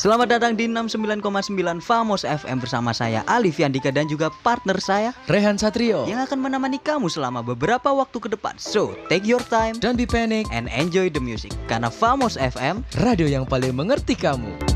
Selamat datang di 69,9 Famos FM bersama saya Alif Yandika dan juga partner saya Rehan Satrio yang akan menemani kamu selama beberapa waktu ke depan. So, take your time dan be panic and enjoy the music karena Famos FM radio yang paling mengerti kamu.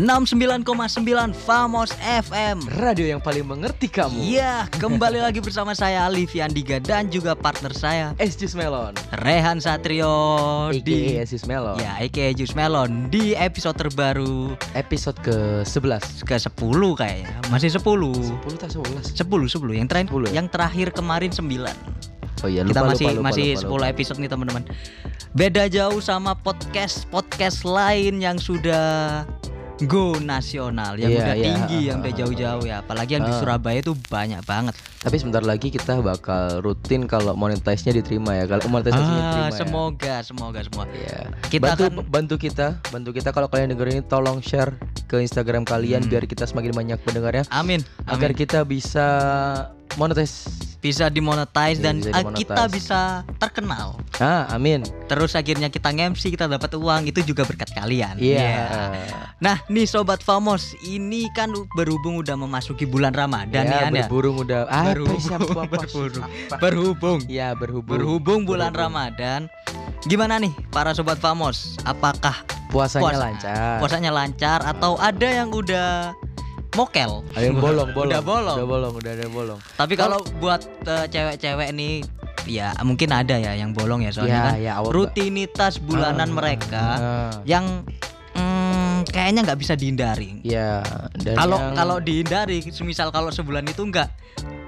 69,9 Famos FM. Radio yang paling mengerti kamu. Iya, kembali lagi bersama saya Alif Yandiga dan juga partner saya Es Jus Melon. Rehan Satrio di Es Jus Melon. Ya, aka Jus Melon di episode terbaru Episode ke-11. ke 10 kayaknya. Masih 10. 10 atau 11? 10 10 yang terakhir 10 ya? yang terakhir kemarin 9 Oh iya, lupa, kita masih lupa, lupa, masih lupa, 10 lupa. episode nih teman-teman beda jauh sama podcast podcast lain yang sudah go nasional yang Iya, udah iya, tinggi ha, yang udah jauh-jauh ya apalagi yang di Ah. Surabaya itu banyak banget Tapi sebentar lagi kita bakal rutin kalau monetize-nya diterima ya. Kalau monetisasinya ah, diterima. ya. semoga semoga semua Iya. Kita bantu akan- bantu kita, bantu kita kalau kalian dengerin ini tolong share ke Instagram kalian Hmm. biar kita semakin banyak pendengarnya amin agar amin kita bisa monetize. bisa dimonetize Iya, dan bisa ah, dimonetize. kita bisa terkenal Ah, amin. terus akhirnya kita nge-MC kita dapat uang itu juga berkat kalian Iya. Iya. Nah, nih sobat Famos, ini kan berhubung udah memasuki bulan Ramadan ya, ya, berburung udah ah, Berhubung, berburung. Berhubung, Ya, berhubung. berhubung bulan Berhubung. Ramadan. Gimana nih para sobat Famos? Apakah Puasanya puasa- lancar. puasanya lancar atau ada yang udah mokel? Yang bolong, bolong. Udah bolong. Udah bolong, udah ada bolong. Tapi kalau buat eh, cewek-cewek nih ya mungkin ada ya yang bolong ya soalnya ya, kan ya, rutinitas bulanan Ah, mereka ah, yang mm, kayaknya nggak bisa dihindari. ya, Kalau yang- kalau dihindari, misal kalau sebulan itu enggak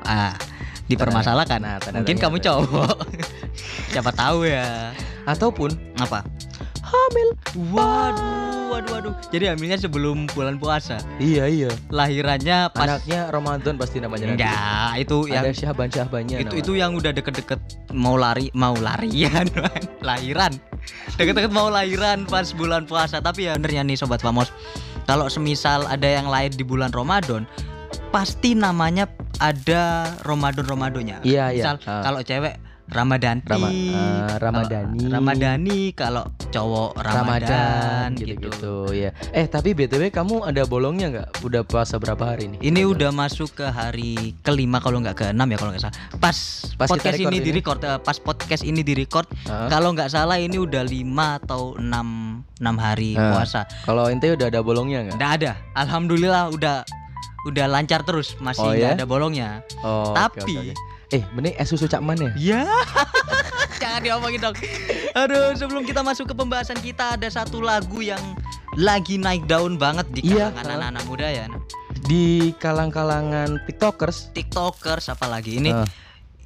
ah dipermasalahkan. Nah, tanda Mungkin kamu cowok. Siapa tahu ya. ataupun Apa? Hamil. Waduh, waduh, waduh. Jadi hamilnya sebelum bulan puasa. Iya, iya. Lahirannya pas Anaknya Ramadan pasti namanya nanti. enggak, itu yang Ada syahban-syahbannya itu nama. itu yang udah deket-deket mau lari mau larian lahiran deket-deket mau lahiran pas bulan puasa tapi ya benernya nih sobat famos kalau semisal ada yang lahir di bulan Ramadan pasti namanya ada Ramadan Ramadonya Iya, iya. misal Ah. kalau cewek Ramadanti Rama- ah, Ramadhani. kalau Ramadhani kalau cowok Ramadan, gitu. gitu-gitu ya. Eh, tapi BTW kamu ada bolongnya nggak? Udah puasa berapa hari nih? Ini udah masuk ke hari kelima kalau nggak ke enam ya kalau nggak salah. Pas, Pas podcast ini ini. di record, eh, pas podcast ini di record, Hah? kalau nggak salah ini udah lima atau enam enam hari Ah. puasa. Kalau ente udah ada bolongnya nggak? Nggak ada. Alhamdulillah udah udah lancar terus, masih Oh, nggak ya? ada bolongnya. Oh, Tapi- oke, oke. Eh, benih es susu Cak Man ya? Ya. Jangan diomongin dong. Aduh, sebelum kita masuk ke pembahasan kita ada satu lagu yang lagi naik daun banget di Iya, kalangan ah. anak-anak muda ya. Di kalang-kalangan TikTokers. TikTokers apalagi ini Ah.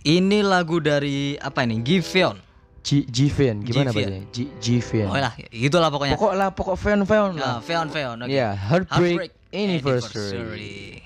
ini lagu dari apa ini? Giveon. G Jiven gimana bacanya? G Jiven. Oh lah, itulah pokoknya. Pokok lah, pokok fan fan Nah, lah. Feon Feon. oke. Ya, Heartbreak, Anniversary. Balloons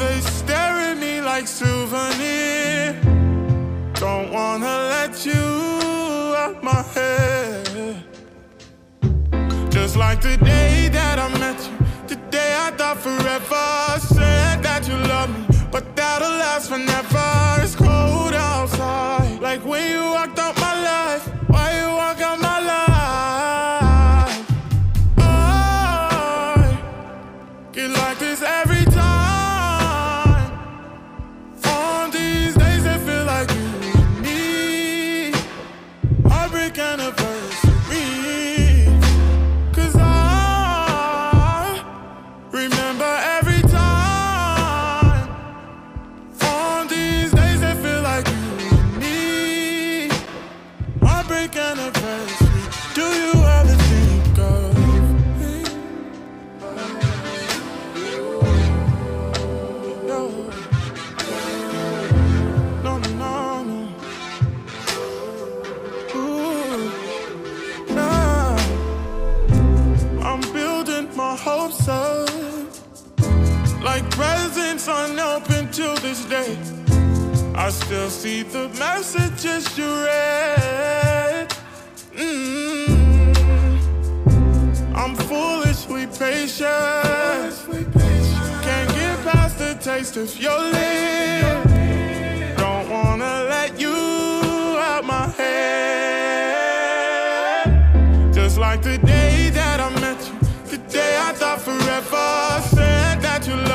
They stare at me like souvenir. Don't wanna let you out my head. Just like the day that I met you, the day I thought forever. Said that you love me, but that'll last forever. It's cold outside, like when you walked out Like presents unopened till this day. I still see the messages you read. Mm. I'm foolishly patient. Can't get past the taste of your lips.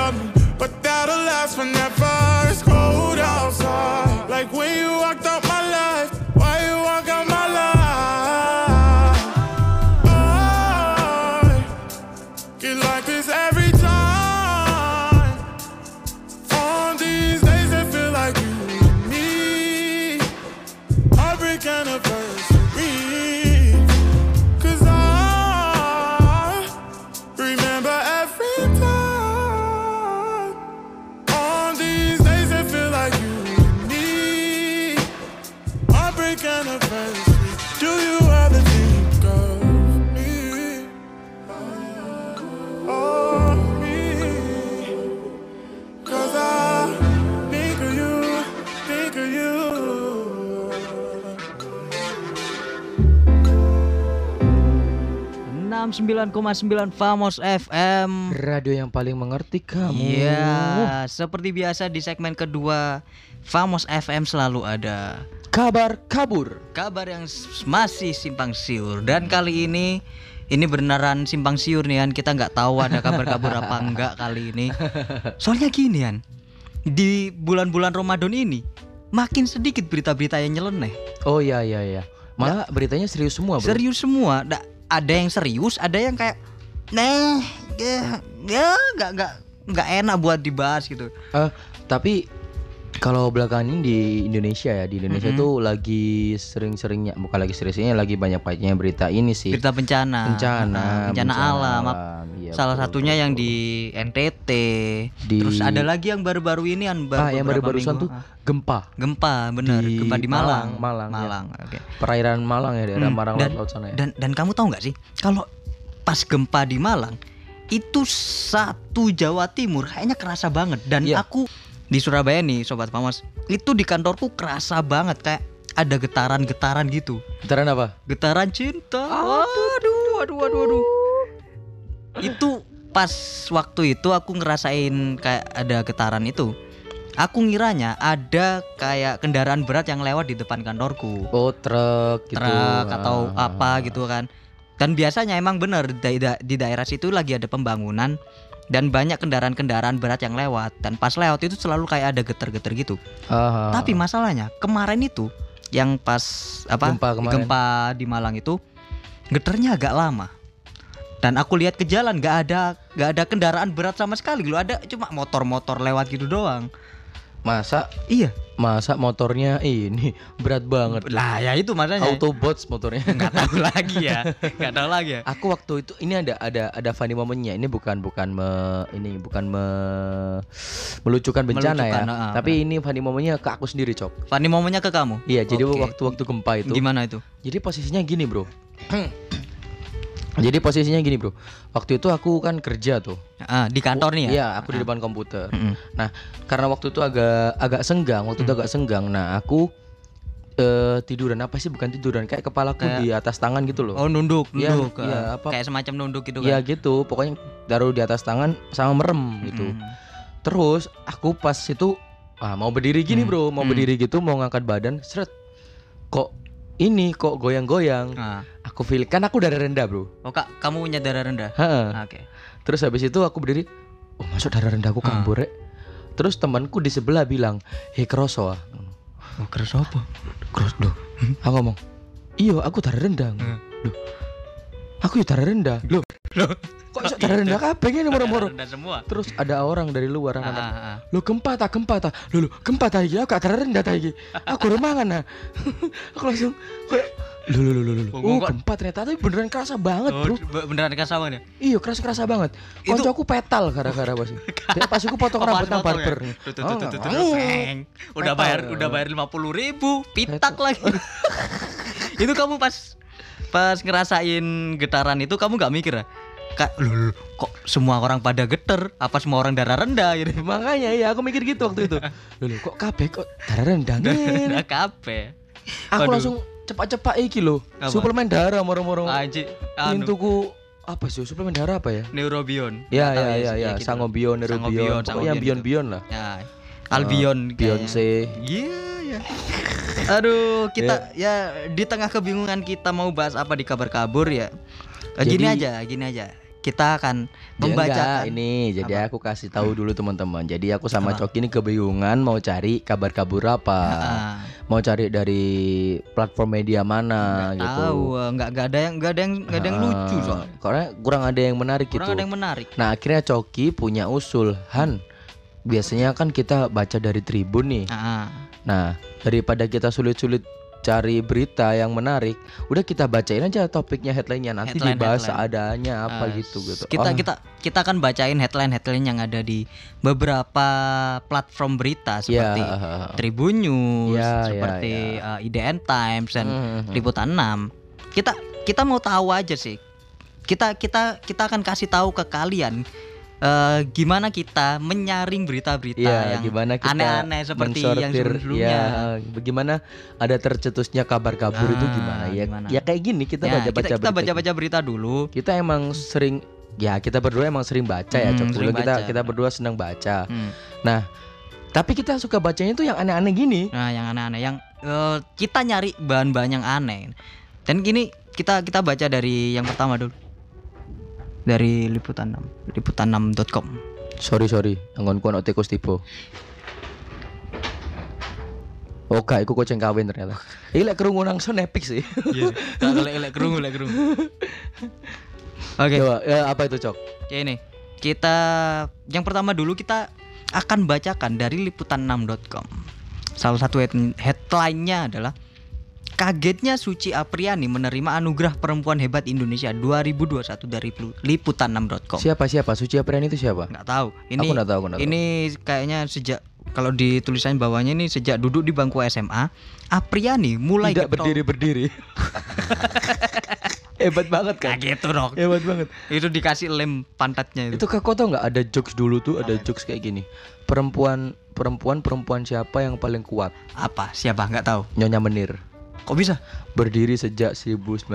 Love me, but that'll last forever. 69,9 Famos FM. Radio yang paling mengerti kamu. Iya, seperti biasa di segmen kedua Famos FM selalu ada Kabar kabur. kabar yang masih simpang siur dan kali ini ini beneran simpang siur nih kan kita nggak tahu ada kabar kabur apa enggak kali ini. Soalnya gini kan di bulan-bulan Ramadan ini makin sedikit berita-berita yang nyeleneh. Oh iya iya iya. Malah beritanya serius semua, Bro. Serius semua. Da- ada yang serius, ada yang kayak nah ya ya nggak nggak nggak enak buat dibahas gitu. Eh, tapi kalau belakangan ini di Indonesia ya, di Indonesia Mm-mm. tuh lagi sering-seringnya bukan lagi sering-seringnya lagi banyak-banyaknya berita ini sih. Berita bencana. bencana, Nah, bencana, alam. Ap- Iya, Salah betul, satunya betul, yang di NTT. Di- Terus ada lagi yang baru-baru ini kan Ah, yang baru-barusan tuh gempa. gempa, bener. di gempa di Malang. Malang, Malang, ya. Malang. Oke. Perairan Malang ya, daerah Hmm, Malang dan, laut sana ya. dan dan kamu tahu nggak sih kalau pas gempa di Malang itu satu Jawa Timur kayaknya kerasa banget dan Iya. aku di Surabaya nih sobat Pamos itu di kantorku kerasa banget kayak ada getaran-getaran gitu Getaran apa? getaran cinta waduh waduh waduh waduh itu pas waktu itu aku ngerasain kayak ada getaran itu aku ngiranya ada kayak kendaraan berat yang lewat di depan kantorku Oh, truk gitu. truk atau Ah. apa gitu kan. Dan biasanya emang bener di, da- di daerah situ lagi ada pembangunan dan banyak kendaraan-kendaraan berat yang lewat dan pas lewat itu selalu kayak ada geter-geter gitu. Ah. Tapi masalahnya kemarin itu yang pas apa Gempa kemarin. gempa di Malang itu geternya agak lama. Dan aku lihat ke jalan nggak ada nggak ada kendaraan berat sama sekali loh ada cuma motor-motor lewat gitu doang. Masa Iya. masa motornya ini berat banget. Lah ya itu makanya. Autobots motornya. nggak tahu lagi ya nggak tahu lagi ya. Aku waktu itu ini ada ada ada funny momennya. Ini bukan bukan me, ini bukan me, melucukan bencana Melucukan, ya. ah, Tapi ini funny momennya ke aku sendiri, Cok. Fanny momennya ke kamu. Iya, jadi Oke. waktu waktu gempa itu. Gimana itu? Jadi posisinya gini, Bro. jadi posisinya gini, Bro. Waktu itu aku kan kerja tuh. Ah, di kantor nih ya? Iya, aku di depan komputer. Mm-mm. Nah, karena waktu itu agak agak senggang, waktu itu Hmm. agak senggang. Nah, aku eh tiduran apa sih bukan tiduran kayak kepalaku Kayak- di atas tangan gitu loh. Oh, nunduk, Iya, nunduk. iya, ah. apa- Kayak semacam nunduk gitu Iya kan. gitu, pokoknya taruh di atas tangan sama merem gitu. Mm. Terus aku pas itu ah, mau berdiri gini Hmm, bro, mau hmm. berdiri gitu, mau ngangkat badan, seret, kok ini kok goyang-goyang. Ah. Aku feel kan aku darah rendah bro. Oh, Kak, kamu punya darah rendah? Heeh. Ah, Oke. Terus habis itu aku berdiri, oh masuk darah rendahku Ah. kambuh rek. Terus temanku di sebelah bilang, hei kroso ah. Oh, keras apa? Kros loh. Aku ngomong, iya aku darah rendah. Hmm. Loh, aku ya darah rendah. Loh, Loh, kok iso darah rendah kabeh ngene moro-moro. rendah semua. Terus ada orang dari luar Ah, anak ah, ah. Lo gempa tak gempa tak lo lo gempa tak iki aku gak darah rendah tak iki. Aku remangan nah aku langsung kayak lo lo lo lo lo Oh, kok- gempa ternyata tapi beneran kerasa banget Oh, bro. be- beneran kerasa banget ya? iya kerasa kerasa banget. Konco aku petal gara-gara pas Dia pas aku potong Oh, rambut nang ya? barber. Oh, ngomong. Udah bayar udah bayar 50 ribu. Pitak lagi. Itu kamu pas Pas ngerasain getaran itu kamu nggak mikir ya? Kak, loh, kok semua orang pada geter? Apa semua orang darah rendah gitu? Makanya ya aku mikir gitu waktu itu. Loh, kok kabeh kok darah rendah? Darah kape. Aku langsung cepat-cepat iki loh. Apa? Suplemen darah moro-moro. Anjir, anu, tuku apa sih suplemen darah apa ya? Neurobion. Ya ya ya sih, ya, gitu. Sangobion, Neurobion, pokoknya gitu. bion lah. Ya. Albion kayaknya. Beyonce. Iya, ya. Aduh, kita ya. di tengah kebingungan kita mau bahas apa di kabar kabur ya. Eh, Gini Jadi- aja, gini aja. Kita akan membaca ini jadi aku kasih tahu dulu teman-teman. Jadi aku sama Apa? Coki ini kebingungan mau cari kabar kabur apa. Mau cari dari platform media mana nggak gitu. tahu, nggak nggak ada yang nggak ada yang nggak ada yang lucu soalnya. Karena kurang ada yang menarik Kurang gitu. ada yang menarik. Nah akhirnya Coki punya usul Han Biasanya kan kita baca dari Tribun nih Ah, Nah daripada kita sulit-sulit cari berita yang menarik Udah kita bacain aja topiknya headline-nya Nanti Headline, dibahas headline. seadanya apa ah, gitu gitu Kita Ah, kita kita akan bacain headline-headline yang ada di beberapa platform berita ya, seperti ah, ah, ah. Tribun News, Ya, ya, seperti ya. uh, IDN Times dan Hmm, hmm, Liputan 6. Kita kita mau tahu aja sih. Kita kita kita akan kasih tahu ke kalian eh, gimana kita menyaring berita-berita Iya, yang gimana kita aneh-aneh seperti yang sebelum-sebelumnya. ya, bagaimana ada tercetusnya kabar kabur itu Ah, gimana ya? gimana? Ya kayak gini kita Ya, baca-baca kita, kita berita. baca-baca berita dulu. Kita emang sering ya kita berdua emang sering baca ya, Hmm, Cok. kita baca. kita berdua senang baca. Hmm. Nah, tapi kita suka bacanya tuh yang aneh-aneh gini. Nah, yang aneh-aneh yang eh, kita nyari bahan-bahan yang aneh. Dan gini kita kita baca dari yang pertama dulu. Dari liputan 6, liputan6.com. Sorry sorry, anggonku ono tikus tiba. Oh iku kucing kawin ternyata. Ini lek kerungu nangson epic sih. Iya. Kalau elek kerungu, elek kerungu. Oke. Coba, ya, apa itu cok? Ya ini kita yang pertama dulu kita akan bacakan dari liputan6.com. Salah satu head- headline-nya adalah kagetnya Suci Apriani menerima anugerah perempuan hebat Indonesia 2021 dari Plu- liputan6.com. Siapa siapa? Suci Apriani itu siapa? Nggak tahu. Ini Aku nggak tahu, aku nggak tahu. ini kayaknya sejak kalau di tulisan bawahnya ini sejak duduk di bangku SMA, Apriani mulai Tidak getol- berdiri berdiri. Hebat banget kan? Nah, gitu dong. Hebat banget. Itu dikasih lem pantatnya itu. Itu kau tau nggak ada jokes dulu tuh ada jokes kayak gini. Perempuan perempuan perempuan siapa yang paling kuat? Apa? Siapa? Nggak tahu. Nyonya Menir. Kok bisa? Berdiri sejak 1900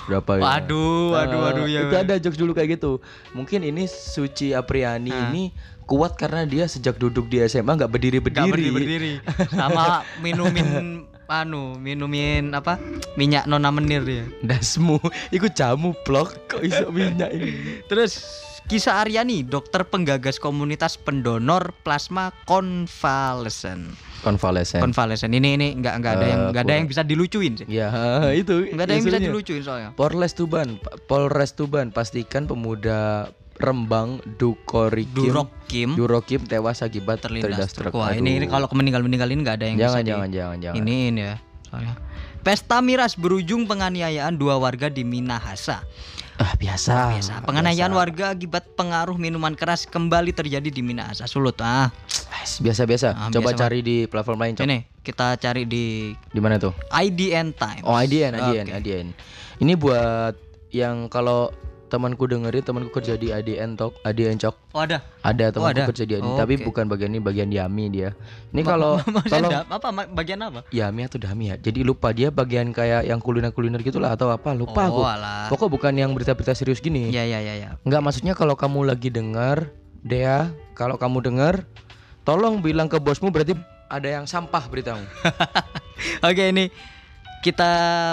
berapa ya? Waduh, waduh, Ah, waduh ya. Itu ada jokes dulu kayak gitu. Mungkin ini Suci Apriani Ah. ini kuat karena dia sejak duduk di SMA nggak berdiri Nggak berdiri. berdiri-berdiri. Sama minumin anu, minumin apa? Minyak nona menir ya. Dasmu, ikut jamu blok kok iso minyak ini. Terus Kisah Aryani, dokter penggagas komunitas pendonor plasma konvalesen. Konvalesen. Konvalesen ini ini nggak nggak ada yang Eh, nggak ada yang bisa dilucuin sih. ya itu. Nggak ada yang bisa dilucuin soalnya. Polres Tuban, Polres Tuban pastikan pemuda Rembang Dukorikim Durokim Durokim tewas akibat terlindas truk. truk. Wah, ini ini kalau meninggal meninggal ini nggak ada yang jangan bisa di- jangan jangan jangan. Ini ini ya soalnya. Pesta miras berujung penganiayaan dua warga di Minahasa. Ah biasa. Biasa. Penganiayaan warga akibat pengaruh minuman keras kembali terjadi di Minahasa, Sulut. Ah, Biasa biasa. Ah, Coba biasa cari di platform lain, Cok. ini kita cari di Di mana tuh? IDN Times. Oh, IDN, IDN, Oke. IDN. Ini buat yang kalau temanku dengerin, temanku kerja di IDN Tok, IDN Cok. Oh, ada. Ada temanku ada. kerja di IDN, Oh, tapi oke. bukan bagian ini, bagian Yami dia. Ini kalau tolong ada- apa bagian apa? Yami atau Dami ya. Jadi lupa dia bagian kayak yang kuliner-kuliner gitulah atau apa, lupa aku. oh, alah. Pokok bukan yang berita-berita serius gini. Ya ya ya ya. Enggak maksudnya kalau kamu lagi dengar Dea, kalau kamu dengar tolong bilang ke bosmu berarti ada yang sampah beritamu. Oke, ini kita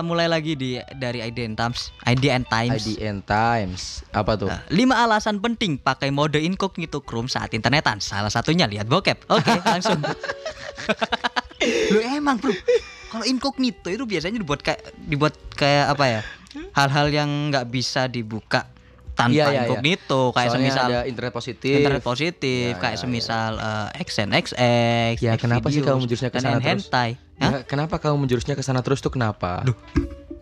mulai lagi di dari IDN Times. IDN Times. IDN Times. Apa tuh? Nah, lima alasan penting pakai mode incognito Chrome saat internetan. Salah satunya lihat bokep. Oke, langsung. Lu emang, Bro. Kalau incognito itu biasanya dibuat kayak dibuat kayak apa ya? Hal-hal yang nggak bisa dibuka tanpa Iya, iya, iya. incognito kayak Soalnya semisal ada internet positif. internet positif, Ya, kayak ya, semisal eh, XNXX. Ya, kenapa sih Xvideos, kamu menjurusnya ke sana terus? hentai. Hah? Ya, kenapa kamu menjurusnya ke sana terus tuh kenapa?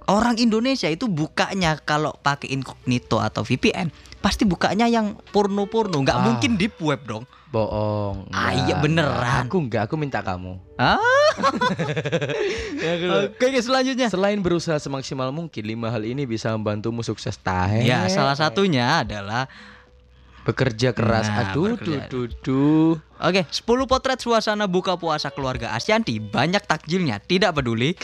Orang Indonesia itu bukanya kalau pakai incognito atau VPN pasti bukanya yang porno-porno, nggak Ah. mungkin deep web dong. Bohong. Ah, iya, beneran. enggak. Aku enggak, aku minta kamu. Ah. Ya, Oke, oke, selanjutnya. Selain berusaha semaksimal mungkin, lima hal ini bisa membantumu sukses tahe. Ya, salah satunya adalah bekerja keras. Nah, Aduh, bekerja. duh, duh, duh. Oke, 10 potret suasana buka puasa keluarga Asyanti, banyak takjilnya, tidak peduli.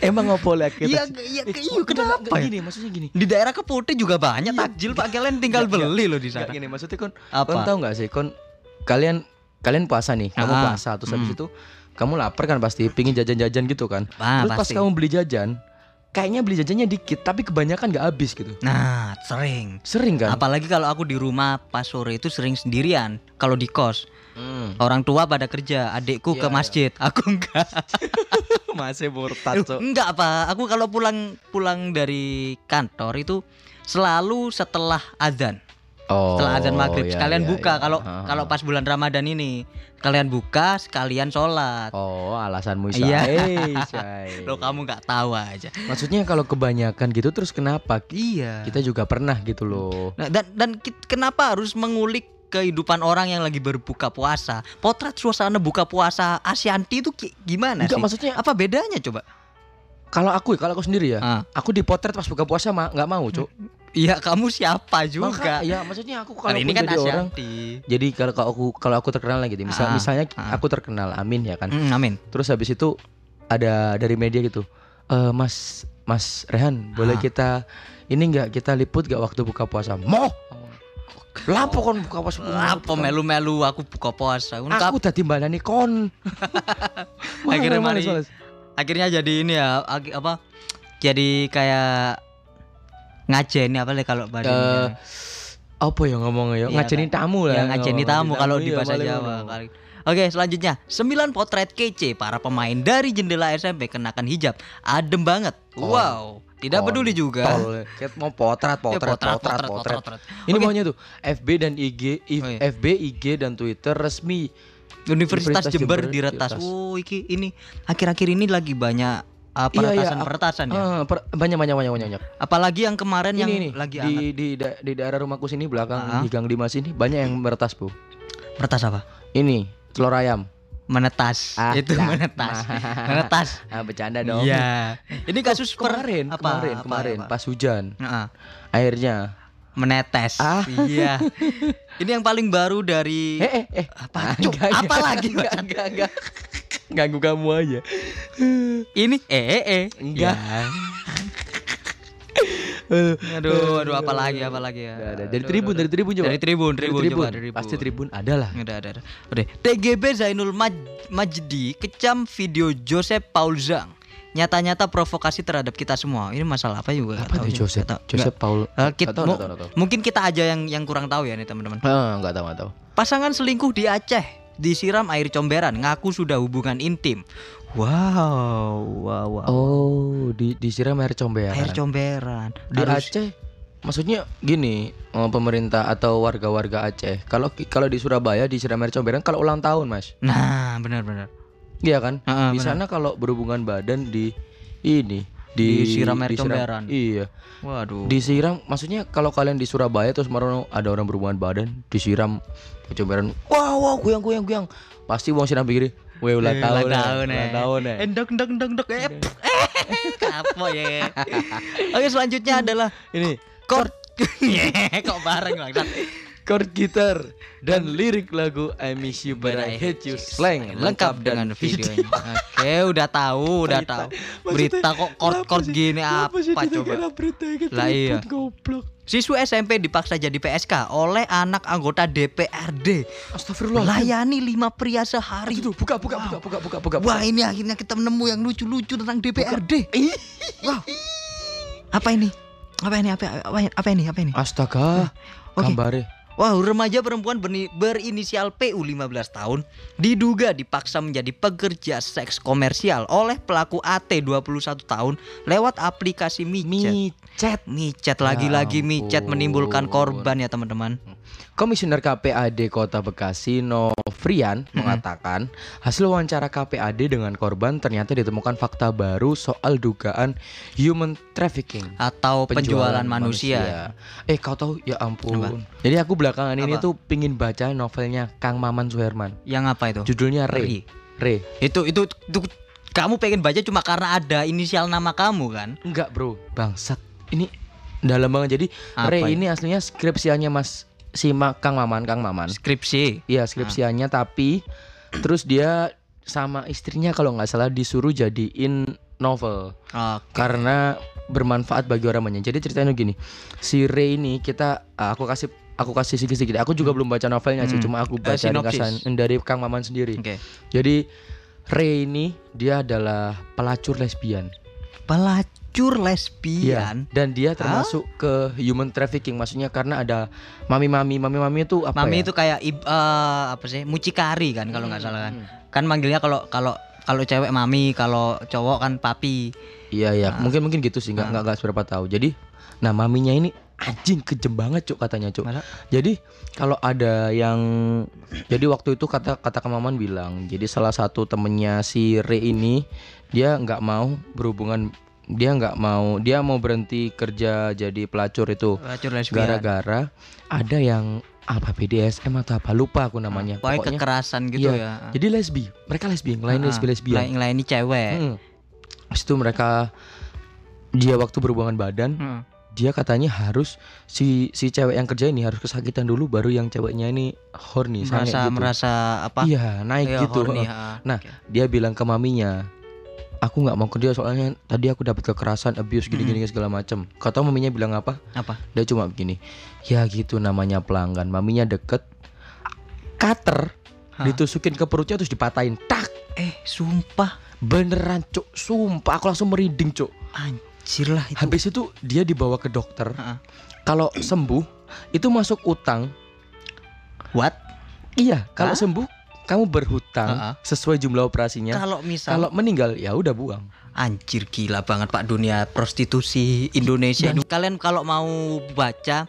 Emang ngopo Iya, kita? iya, iya, kok kenapa ya? Gini, maksudnya gini. Di daerah Keputih juga banyak takjil, Pak. Kalian tinggal Nggak, beli loh di sana. gini, maksudnya kon Apa? kon tahu nggak sih kon kalian kalian puasa nih, kamu Ah, puasa terus habis hmm. itu kamu lapar kan pasti pingin jajan-jajan gitu kan. Ah, terus pas kamu beli jajan, kayaknya beli jajannya dikit tapi kebanyakan nggak habis gitu. Nah, sering. Sering kan? Apalagi kalau aku di rumah pas sore itu sering sendirian. Kalau di kos, Hmm. orang tua pada kerja, adikku Iya, ke iya. masjid, aku enggak. Masih murtad, Cok. enggak apa, aku kalau pulang pulang dari kantor itu selalu setelah azan. Oh. Setelah azan maghrib iya, sekalian iya, buka iya. kalau ha. kalau pas bulan Ramadan ini kalian buka sekalian sholat. Oh, alasanmu Iya. Syai, Syai. Lo kamu nggak tahu aja. Maksudnya kalau kebanyakan gitu terus kenapa? Iya. Kita juga pernah gitu loh. Nah, dan dan kenapa harus mengulik kehidupan orang yang lagi berbuka puasa? Potret suasana buka puasa Asyanti itu gimana Enggak sih? maksudnya Apa bedanya coba? kalau aku kalau aku sendiri ya, Ah. aku dipotret pas buka puasa ma- nggak mau, Cuk. Iya, kamu siapa juga? Maka, ya maksudnya aku kalau ini kan jadi orang. Jadi kalau aku kalau aku terkenal lagi, misal Ah, misalnya ah. aku terkenal, Amin ya kan. Hmm, amin. Terus habis itu ada dari media gitu, "Eh, Mas Mas Rehan, boleh Ah. kita ini enggak kita liput gak waktu buka puasa? Mau? Lapo kon buka puasa? Apa melu-melu aku buka puasa? Ngono Aku tadi mbakani kon. Akhirnya mari- akhirnya jadi ini ya apa jadi kayak ngajeni apa kalau bahasa Eh, Indonesia? apa ya ngomongnya ya? Iya, Ngajarin Kak. tamu lah. ya ngajeni tamu kalau di iya, bahasa Jawa. Oke selanjutnya 9 potret kece para pemain dari jendela SMP kenakan hijab adem banget Oh. wow tidak peduli juga Kayak mau potret, Ya, potret, potret, potret, Ini Oke. maunya tuh FB dan IG, I- Oh, iya. FB, IG dan Twitter resmi. Universitas, Universitas Jember, Jember diretas diretas. oh iki ini akhir-akhir ini lagi banyak uh, Iya, iya, peretasan peretasan ya per- banyak banyak banyak banyak. banyak. apalagi yang kemarin yang ini lagi di di da- di daerah rumahku sini belakang Ah. di Gang Dimas ini banyak yang meretas bu. meretas apa Ini telur ayam. menetas Ah, itu lah. menetas menetas Ah bercanda dong. Iya. Ini kasus per- kemarin apa, kemarin apa, kemarin apa? pas hujan Heeh, airnya. menetes. Ah. Iya. Ini yang paling baru dari Eh eh eh apa? Ah, enggak, apa enggak, lagi? Enggak enggak enggak. Ganggu kamu aja. ini eh eh eh. Enggak. Ya. Aduh, aduh apa lagi apa lagi ya. Ada. Dari Aduh, tribun, aduh, dari tribun coba. Dari tribun, tribun, Dari coba, dari tribun. Pasti tribun ada lah. Ada, ada, ada. Udah. TGB Zainul Maj- Majdi kecam video Joseph Paul Zhang. Nyata-nyata provokasi terhadap kita semua. Ini masalah apa juga? Apa tahu tuh Joseph? tahu. Joseph Paul. Eh, kit- Nggak tahu, tahu, nggak tahu. Mungkin kita aja yang yang kurang tahu ya nih teman-teman. Ah, enggak tahu, enggak tahu. Pasangan selingkuh di Aceh disiram air comberan, ngaku sudah hubungan intim. Wow, wow, wow. Oh, di disiram air comberan. air comberan. di Harus- Aceh maksudnya gini eh, pemerintah atau warga-warga Aceh kalau kalau di Surabaya disiram air comberan kalau ulang tahun mas Nah, benar-benar. iya kan Heeh, di benar. sana kalau berhubungan badan di ini Disiram air comberan. iya Waduh. disiram maksudnya kalau kalian di Surabaya terus marono ada orang berhubungan badan disiram comberan wow wow guyang guyang guyang pasti wong siram pikir Weh ulang Eh, tahun, ulang eh, tahun, ulang eh. tahun eh. Endok endok endok endok eh. Kapok ya. Oke, selanjutnya adalah Ini chord. Kok bareng Bang? Chord gitar dan lirik lagu I Miss You But I Hate You Slang lengkap dengan videonya. Oke, udah tahu, udah tahu. Berita kok chord-chord gini apa coba? Lah iya. goblok. Siswa SMP dipaksa jadi PSK oleh anak anggota DPRD. Astagfirullah. Layani lima pria sehari. Itu buka buka buka buka buka buka. Wah, ini akhirnya kita menemu yang lucu-lucu tentang DPRD. Wow. Apa ini? Apa ini? Apa, apa, apa ini? Apa ini? Astaga. Oke. Gambare. Wah, remaja perempuan berinisial PU 15 tahun diduga dipaksa menjadi pekerja seks komersial oleh pelaku AT 21 tahun lewat aplikasi micet. Micet. Micet lagi-lagi Ya micet menimbulkan korban ya teman-teman. Komisioner KPAD Kota Bekasi Novrian mengatakan hasil wawancara KPAD dengan korban ternyata ditemukan fakta baru soal dugaan human trafficking. Atau penjualan, manusia. Eh kau tahu ya ampun. Jadi aku belakangan ini Apa? tuh pingin baca novelnya Kang Maman Suherman. Yang apa itu? Judulnya Re. Ri. Re. Itu itu, itu kamu pengen baca cuma karena ada inisial nama kamu kan? Enggak bro, bangsat. Ini dalam banget. Jadi Apa Re ya? ini aslinya skripsiannya Mas si Ma- Kang Maman, Kang Maman. Skripsi. Iya skripsiannya tapi terus dia sama istrinya kalau nggak salah disuruh jadiin novel Oke. karena bermanfaat bagi orang banyak. Jadi ceritanya gini, si Ray ini kita ah, aku kasih aku kasih sedikit-sedikit. Aku juga belum baca novelnya sih, Hmm. cuma aku Eh, baca ringkasan dari Kang Maman sendiri. Oke. Jadi Ray ini dia adalah pelacur lesbian. Pelacur lesbian. Dan dia termasuk ke human trafficking, maksudnya karena ada mami-mami, mami-mami itu apa Mami ya? itu kayak eh, apa sih? Mucikari kan kalau nggak salah kan. Hmm. Kan manggilnya kalau kalau kalau cewek mami, kalau cowok kan papi. Iya iya, mungkin mungkin gitu sih, nggak Ah. nggak nggak seberapa tahu. Jadi, nah maminya ini anjing kejem banget cuk katanya cuk. Masa? Jadi kalau ada yang, jadi waktu itu kata kata Kang Maman bilang, jadi salah satu temennya si Re ini dia nggak mau berhubungan, dia nggak mau, dia mau berhenti kerja jadi pelacur itu Pelacur gara-gara ada yang apa BDSM atau apa lupa aku namanya. Pokoknya kekerasan gitu iya. ya. Jadi lesbi, mereka lesbi, lain Ah, lesbi lesbian. Lain lain ini cewek. Hmm. Habis itu mereka dia waktu berhubungan badan, Hmm. Dia katanya harus si si cewek yang kerja ini harus kesakitan dulu baru yang ceweknya ini horny merasa gitu. merasa apa? Iya, naik Iya, gitu. horny, ha. Nah, Oke. Dia bilang ke maminya, "Aku nggak mau kerja soalnya tadi aku dapat kekerasan, abuse gini-gini segala macam." Kau tahu maminya bilang apa? apa? Dia cuma begini, "Ya gitu namanya pelanggan." Maminya deket cutter Hah? ditusukin ke perutnya terus dipatahin. Tak, Eh, sumpah beneran, Cuk. Sumpah aku langsung merinding, Cuk. Anjir lah itu. Habis itu dia dibawa ke dokter. Kalau sembuh itu masuk utang. What? Iya, kalau Hah? sembuh kamu berhutang Ha-ha. sesuai jumlah operasinya. Kalau misal Kalau meninggal ya udah buang. Anjir gila banget Pak dunia prostitusi Indonesia ini. Kalian kalau mau baca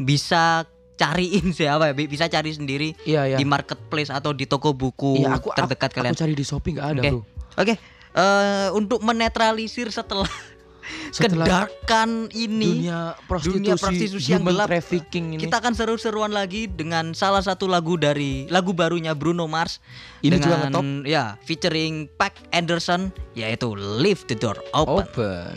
bisa cariin siapa ya Bi? bisa cari sendiri Iya ya. di marketplace atau di toko buku Iya, aku terdekat aku, kalian. Aku cari di Shopee nggak ada, Oke. Bro. Oke, eh, untuk menetralisir Setelah kedarkan ini dunia prostitusi, dunia prostitusi yang gelap, trafficking ini. kita akan seru-seruan lagi dengan salah satu lagu dari lagu barunya Bruno Mars Ini juga dengan ngetop. ya featuring Pac Anderson yaitu Leave the Door Open. open.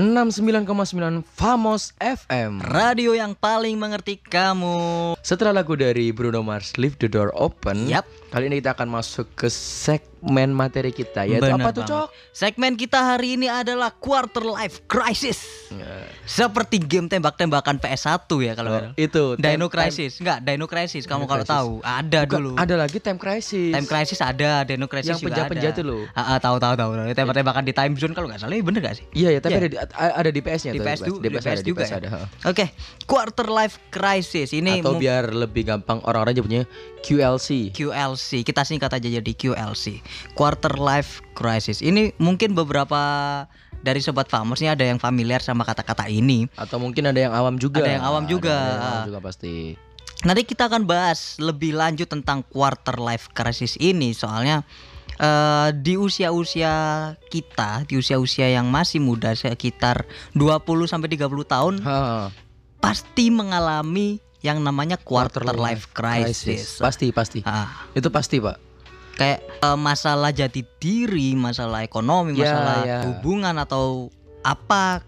69,9 Famos FM. Radio yang paling mengerti kamu. Setelah lagu dari Bruno Mars Leave the Door Open, Yap. kali ini kita akan masuk ke segmen materi kita yaitu Bener apa tuh. Cok? Segmen kita hari ini adalah Quarter Life Crisis. Seperti game tembak-tembakan PS1 ya kalau salah. Itu Dino time- Crisis, enggak Dino Crisis. Kamu kalau tahu ada Bukan, dulu. Ada lagi Time Crisis. Time Crisis ada, Dino Crisis Yang juga penjahat-penjahat ada. itu loh. Ah, tahu tahu tahu. Tembak-tembakan di time zone kalau nggak salah, ini bener gak sih? Iya ya, tapi Iya. ada di ada di PS-nya Di tuh, PS, di di PS, PS ada, di juga PS ya? ada. Oke, Quarter Life Crisis ini Atau biar lebih gampang orang-orang nyebutnya QLC. QLC. Kita singkat aja jadi QLC. Quarter Life Crisis. Ini mungkin beberapa dari sobat Famos ini ada yang familiar sama kata-kata ini. Atau mungkin ada yang awam juga. Ada yang awam juga. Ada yang awam juga pasti. Nanti kita akan bahas lebih lanjut tentang quarter life crisis ini soalnya eh, di usia-usia kita, di usia-usia yang masih muda sekitar 20 sampai 30 tahun Ha. pasti mengalami yang namanya quarter, life crisis. Pasti, pasti. Ah, Itu pasti, Pak. Kayak eh, masalah jati diri, masalah ekonomi, Ya, masalah ya. hubungan atau apa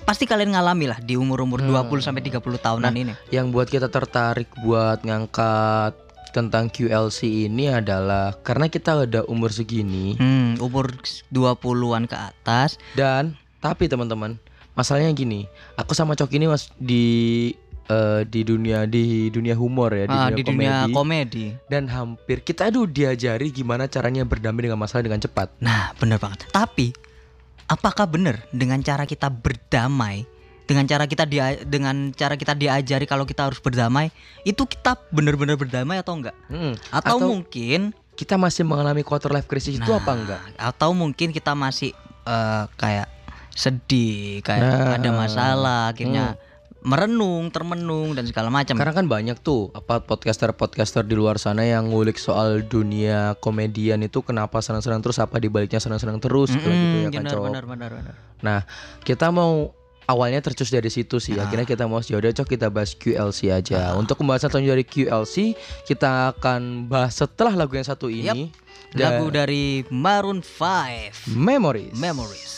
pasti kalian ngalami lah di umur-umur Hmm. 20 sampai 30 tahunan Nah, ini. Yang buat kita tertarik buat ngangkat tentang QLC ini adalah karena kita udah umur segini Hmm, umur 20-an ke atas. dan tapi teman-teman, masalahnya gini, aku sama Cok ini Mas di eh, di dunia di dunia humor ya, di Ah, dunia di komedi dunia komedi. dan hampir kita aduh diajari gimana caranya berdamai dengan masalah dengan cepat. Nah, bener banget. Tapi apakah benar dengan cara kita berdamai, dengan cara kita dia dengan cara kita diajari kalau kita harus berdamai, itu kita benar-benar berdamai atau enggak? Hmm, Atau, mungkin kita masih mengalami quarter life crisis itu Nah, apa enggak? Atau mungkin kita masih eh, kayak sedih, kayak Nah. ada masalah, akhirnya merenung, termenung dan segala macam. Karena kan banyak tuh apa podcaster-podcaster di luar sana yang ngulik soal dunia komedian itu kenapa senang-senang terus apa dibaliknya senang-senang terus gitu, gitu ya Mm-mm, kan benar, benar, benar, benar. Nah, kita mau awalnya tercus dari situ sih. Nah. Akhirnya kita mau yaudah cok kita bahas QLC aja. Untuk pembahasan selanjutnya dari QLC, kita akan bahas setelah lagu yang satu ini. Dan Lagu dari Maroon 5, Memories. Memories.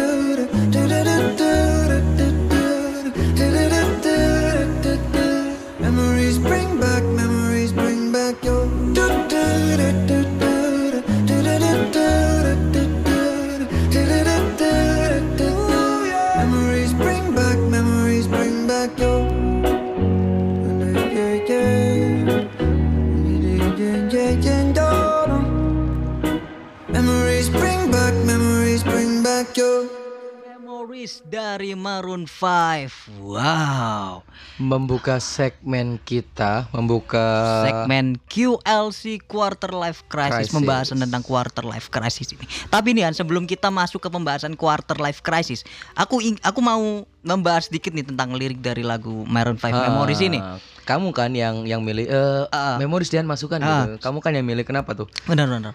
Memories dari Maroon 5. Wow. Membuka segmen kita, membuka Segmen QLC Quarter Life Crisis, Crisis. pembahasan tentang Quarter Life Crisis ini. Tapi nih Han, sebelum kita masuk ke pembahasan Quarter Life Crisis, aku aku mau membahas sedikit nih tentang lirik dari lagu Maroon 5 Ah, Memories ini. Kamu kan yang yang milih eh Ah. Memories Dian masukkan Ah. gitu. Kamu kan yang milih kenapa tuh? Benar-benar.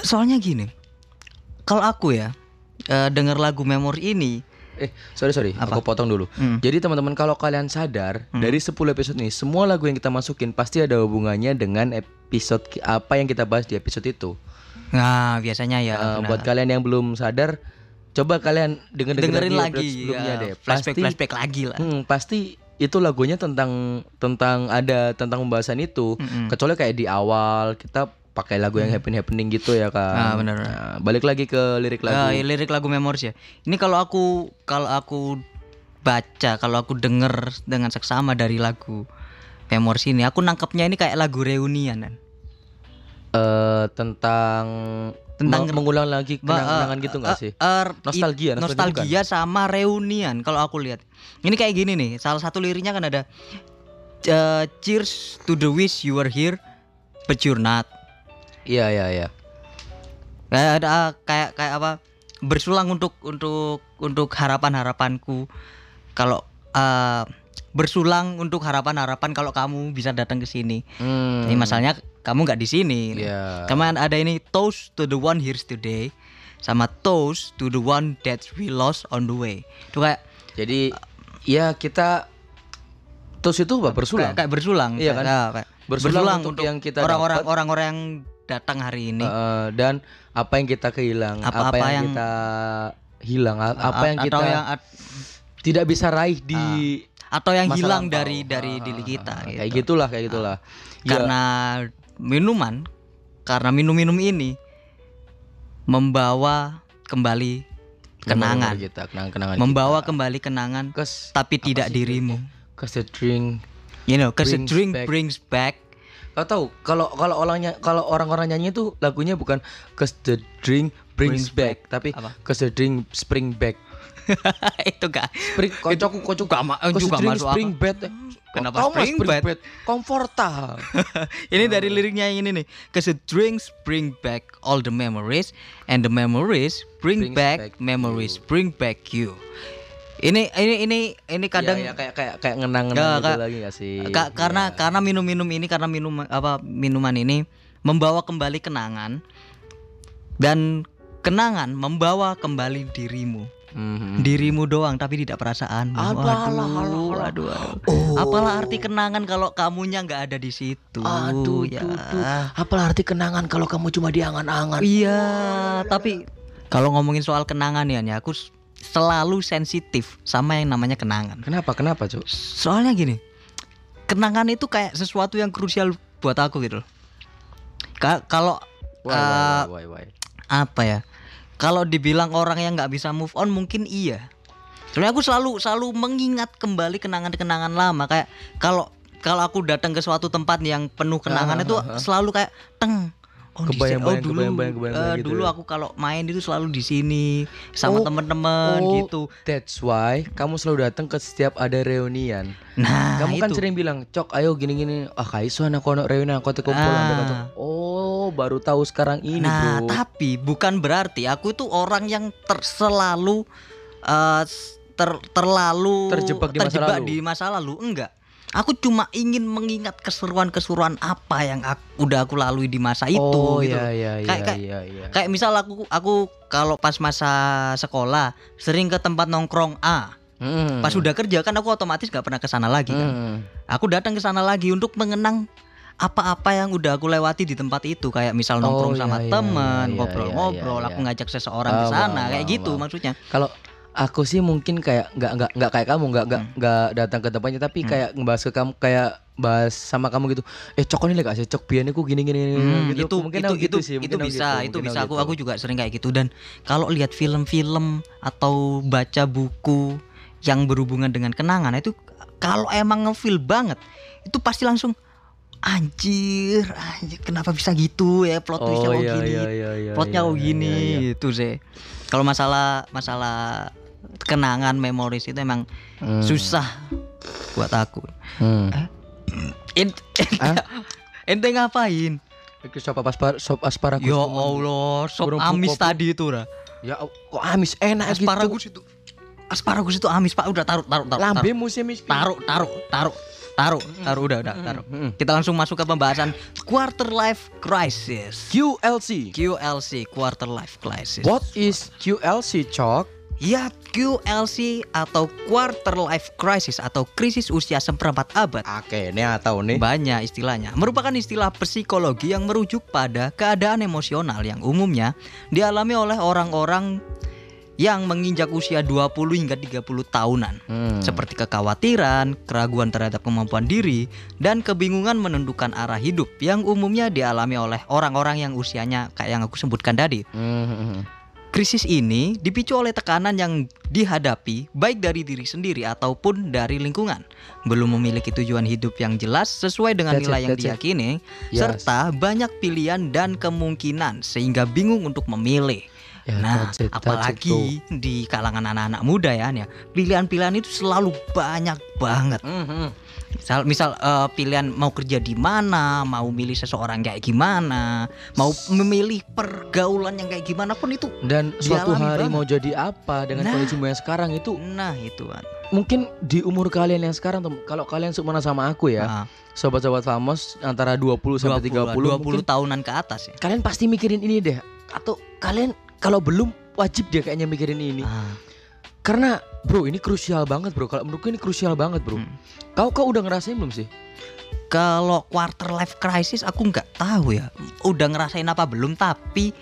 Soalnya gini, kalau aku ya eh, denger lagu Memory ini, Eh, sorry sorry, aku potong dulu. Hmm. Jadi teman-teman kalau kalian sadar dari 10 episode ini, semua lagu yang kita masukin pasti ada hubungannya dengan episode apa yang kita bahas di episode itu. nah biasanya ya. Benar. buat kalian yang belum sadar, coba kalian denger dengerin lagi, sebelumnya ya, deh. flashback Pasti flashback lagi lah. Hmm, pasti itu lagunya tentang tentang ada tentang pembahasan itu. Mm-mm. Kecuali kayak di awal kita pakai lagu yang happening happening gitu ya kan. Ah, benar. Nah, balik lagi ke lirik lagu. iya, lirik lagu Memories ya. Ini kalau aku kalau aku baca, kalau aku denger dengan seksama dari lagu Memories ini, aku nangkepnya ini kayak lagu reunian kan. Eh, tentang Tentang- meng- mengulang lagi Ba- kenangan eh, gitu nggak eh, sih? eh, Nostalgia, nostalgia nostalgia sama reunian kalau aku lihat. Ini kayak gini nih, salah satu liriknya kan ada eh, cheers to the wish you were here but you're not. Iya iya iya. Kayak ada ah, kayak kayak apa? Bersulang untuk untuk untuk harapan-harapanku kalau eh, bersulang untuk harapan-harapan kalau kamu bisa datang ke sini. Hmm. Ini masalahnya kamu nggak di sini. Iya. Kemudian ada ini toast to the one here today sama toast to the one that we lost on the way. Itu kayak Jadi ya kita terus itu apa bersulang? kayak, kayak bersulang. Iya kan? Kayak- kayak Bersulang untuk yang kita orang-orang orang-orang yang datang hari ini. Eh, dan apa yang kita kehilang, apa, Apa-apa yang, yang- kita hilang, a- apa yang A- kita yang tidak bisa raih di atau yang hilang lampau. dari dari Ah, diri kita ah, gitu. Kayak gitulah, kayak gitulah. Ya, Karena minuman karena minum-minum ini membawa kembali kenangan. kita, kenangan-kenangan Membawa kita. kembali kenangan Kes- tapi apa tidak dirimu. Cause the drink You know, cause a Brings drink back. brings back. Kau tahu kalau kalau orangnya kalau orang-orang nyanyi itu lagunya bukan cause the drink brings, Brings back, tapi Apa? cause the drink spring back. itu kak. Spring kocok kocok Gak ma- juga drink masuk spring akal. bed. Kenapa Tahu nggak spring bed? Komforta. ini dari liriknya yang ini nih. Cause the drinks bring back all the memories and the memories bring Brings back, back memories bring back you. Ini ini ini ini kadang Iya, iya, kayak kayak kayak ngenang-ngenang Ya, gitu lagi gak sih? Ka- karena karena minum-minum ini karena minum apa minuman ini membawa kembali kenangan dan kenangan membawa kembali dirimu. Mhm. Dirimu doang tapi tidak perasaan. Aduh, Waduh, alah, alah, alah. aduh, aduh. Apalah arti kenangan kalau kamunya nggak ada di situ? Aduh, ya. Apalah arti kenangan kalau kamu cuma di angan-angan? Iya, tapi kalau ngomongin soal kenangan ya, nih, aku selalu sensitif sama yang namanya kenangan. Kenapa? Kenapa, Cuk? Soalnya gini, kenangan itu kayak sesuatu yang krusial buat aku gitu. loh. Ka- Kalau Why, why, why, why, why? apa ya? Kalau dibilang orang yang nggak bisa move on mungkin iya. Soalnya aku selalu selalu mengingat kembali kenangan-kenangan lama kayak kalau kalau aku datang ke suatu tempat yang penuh kenangan Ah, itu ah, ah. selalu kayak teng Oh, sini- Kebayang-bayang, dulu, kebayang-bayang, kebayang-bayang eh, gitu dulu ya. aku kalau main itu selalu di sini sama Oh, teman-teman oh, gitu. That's why kamu selalu datang ke setiap ada reunian. Nah, kamu kan itu. sering bilang, "Cok, ayo gini-gini." Ah, kaiso anak kono reunian aku tekumpul Ah. Oh, baru tahu sekarang ini, Nah, Bro. tapi bukan berarti aku itu orang yang ter selalu eh, s- ter terlalu Terjebak di masa lalu. di masa lalu. Enggak. Aku cuma ingin mengingat keseruan-keseruan apa yang aku, udah aku lalui di masa itu oh, gitu. iya iya iya Kayak- kayak- iya iya. Kayak misal aku aku kalau pas masa sekolah sering ke tempat nongkrong A. Hmm. Pas udah kerja kan aku otomatis gak pernah ke sana lagi kan. Hmm. Aku datang ke sana lagi untuk mengenang apa-apa yang udah aku lewati di tempat itu kayak misal Oh, nongkrong iya, sama iya, temen iya, ngobrol-ngobrol iya, iya, aku iya. ngajak seseorang ke Paham, sana kayak gitu maksudnya Kalau aku sih mungkin kayak nggak nggak nggak kayak kamu nggak nggak Hmm. nggak datang ke tempatnya tapi kayak ngebahas ke kamu kayak bahas sama kamu gitu. Eh cok ini gak sih cok biar aku gini gini, gini Hmm, gitu. itu mungkin itu gitu itu, sih. itu bisa gitu, itu bisa aku gitu. aku juga sering kayak gitu dan kalau lihat film-film atau baca buku yang berhubungan dengan kenangan itu kalau emang ngefeel banget itu pasti langsung anjir anjir kenapa bisa gitu ya plot twistnya Oh, iya, gini iya, iya, iya, plotnya iya, iya, gini iya, iya. itu sih kalau masalah masalah kenangan memoris itu emang Hmm. susah buat aku Hmm. Ent- Ah? ente ngapain Itu sop aspar sop asparagus. Ya. Allah, sop amis kopi. tadi itu Ra. Ya kok amis enak gitu. Asparagus itu. Asparagus itu amis, Pak. Udah taruh, taruh, taruh. Lambe musim miskin. Taruh, taruh, taruh. Taruh, taruh udah, udah, taruh. Mm-mm. Kita langsung masuk ke pembahasan quarter life crisis. QLC. QLC, quarter life crisis. What is QLC, Cok? Ya, QLC atau quarter life crisis atau krisis usia seperempat abad. Oke, ini tahu nih. Banyak istilahnya. Merupakan istilah psikologi yang merujuk pada keadaan emosional yang umumnya dialami oleh orang-orang yang menginjak usia 20 hingga 30 tahunan. Hmm. Seperti kekhawatiran, keraguan terhadap kemampuan diri, dan kebingungan menentukan arah hidup yang umumnya dialami oleh orang-orang yang usianya kayak yang aku sebutkan tadi. Hmm. Krisis ini dipicu oleh tekanan yang dihadapi baik dari diri sendiri ataupun dari lingkungan. Belum memiliki tujuan hidup yang jelas sesuai dengan That's it, nilai yang it. diyakini, Yes. serta banyak pilihan dan kemungkinan sehingga bingung untuk memilih. Ya, nah, that's it, that's it, apalagi di kalangan anak-anak muda ya, pilihan-pilihan itu selalu banyak banget. Hmm. Misal, misal eh, pilihan mau kerja di mana, mau milih seseorang kayak gimana, mau memilih pergaulan yang kayak gimana pun itu. Dan suatu hari banget. mau jadi apa dengan Nah. kondisimu yang sekarang itu Nah itu kan. mungkin di umur kalian yang sekarang kalau kalian seumuran sama aku ya, Ah, sobat-sobat famos antara 20 sampai 20, 30 20 mungkin tahunan ke atas ya. kalian pasti mikirin ini deh atau kalian kalau belum wajib deh kayaknya mikirin ini. Ah, Karena bro ini krusial banget bro. Kalau menurutku ini krusial banget bro. Hmm. Kau kau udah ngerasain belum sih? Kalau quarter life crisis aku nggak tahu ya. Udah ngerasain apa belum tapi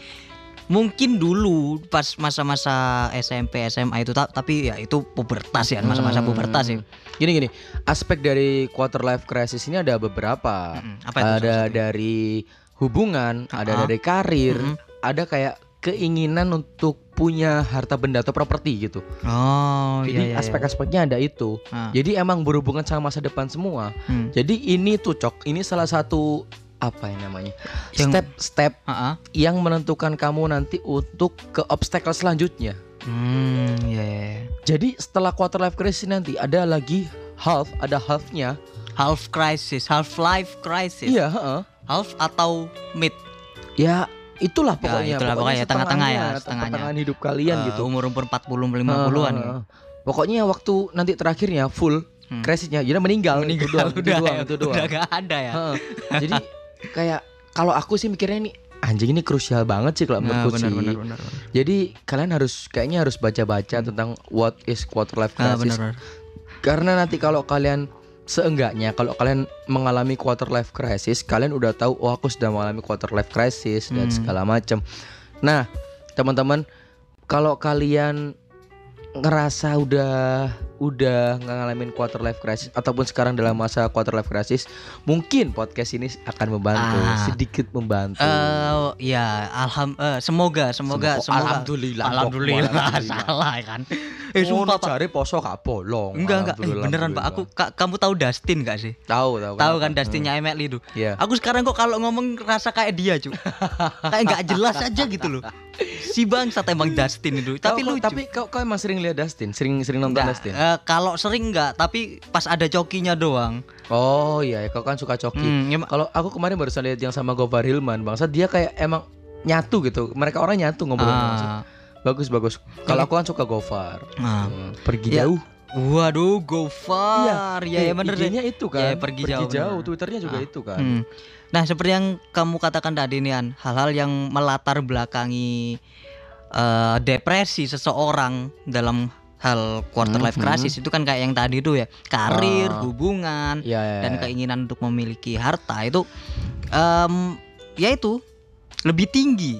mungkin dulu pas masa-masa SMP SMA itu ta- tapi ya itu pubertas ya masa-masa Hmm. pubertas ya. Gini gini, aspek dari quarter life crisis ini ada beberapa. Mm-mm. Apa itu? ada dari hubungan, ada Ah. dari karir, Mm-mm. ada kayak keinginan untuk punya harta benda atau properti gitu. Oh Jadi iya iya. iya. aspek-aspeknya ada itu. Ah. Jadi emang berhubungan sama masa depan semua. Hmm. Jadi ini tuh cok, ini salah satu apa yang namanya Yang- step-step Ah, ah. yang menentukan kamu nanti untuk ke obstacle selanjutnya. Hmm, iya, iya, iya. Jadi setelah quarter life crisis nanti ada lagi half, ada halfnya. Half crisis, half life crisis. Iya, heeh. Half atau mid. ya itulah Ya, pokoknya. itulah pokoknya, tengah-tengah ya, setengahnya, pertengahan hidup kalian Eh, gitu. Umur-umur 40 50-an ya. Heeh. Pokoknya waktu nanti terakhirnya full Hmm. krisisnya, jadi meninggal, Meninggal itu doang, itu udah, doang, ya, itu doang. udah gak ada ya. Heeh. Jadi kayak kalau aku sih mikirnya ini anjing ini krusial banget sih kalau Nah, menurutku benar, sih. Jadi kalian harus kayaknya harus baca-baca tentang what is quarter life Ah, crisis. benar, benar. Karena nanti kalau kalian seenggaknya kalau kalian mengalami quarter life crisis, kalian udah tahu oh aku sudah mengalami quarter life crisis dan Hmm. segala macam. Nah, teman-teman, kalau kalian ngerasa udah udah ngalamin quarter life crisis ataupun sekarang dalam masa quarter life crisis, mungkin podcast ini akan membantu, Ah. sedikit membantu. Eh, ya, alham eh, semoga, semoga, Semoga- semoga. Alhamdulillah, Alhamdulillah, Alhamdulillah. salah kan. Eh, sumpah, Pak. cari poso gak bolong. Enggak, enggak. Eh, beneran, Pak. Aku ka- kamu tahu Dustin gak sih? tahu tahu. Tahu kan kenapa? Dustinnya Emily itu. Iya. Aku sekarang kok kalau ngomong rasa kayak dia, cu. kayak nggak jelas aja gitu loh. Si bangsat emang Dustin itu. Tapi Tapi lucu. Tapi kau kau emang sering lihat Dustin, sering sering nonton Nggak, Dustin. eh, kalau sering enggak, tapi pas ada cokinya doang. Oh iya, ya, kau kan suka coki. Hmm, ya, Kalau aku kemarin barusan lihat yang sama Gofar Hilman, bangsa dia kayak emang nyatu gitu. Mereka orang nyatu ngobrol. ah, Bagus bagus. Kalau aku kan suka Gofar. ah. Hmm, pergi Ya, jauh. Waduh, Gofar. Iya, ya, Eh, bener deh. Itu kan. Ya, pergi jauh, bener. Twitternya juga Ah. itu kan. Hmm. Nah, seperti yang kamu katakan tadi Nian, hal-hal yang melatar belakangi eh, depresi seseorang dalam hal quarter life Mhm. crisis itu kan kayak yang tadi tuh ya karir, Ah. hubungan, Iya, iya, dan iya. keinginan untuk memiliki harta itu em ya itu lebih tinggi.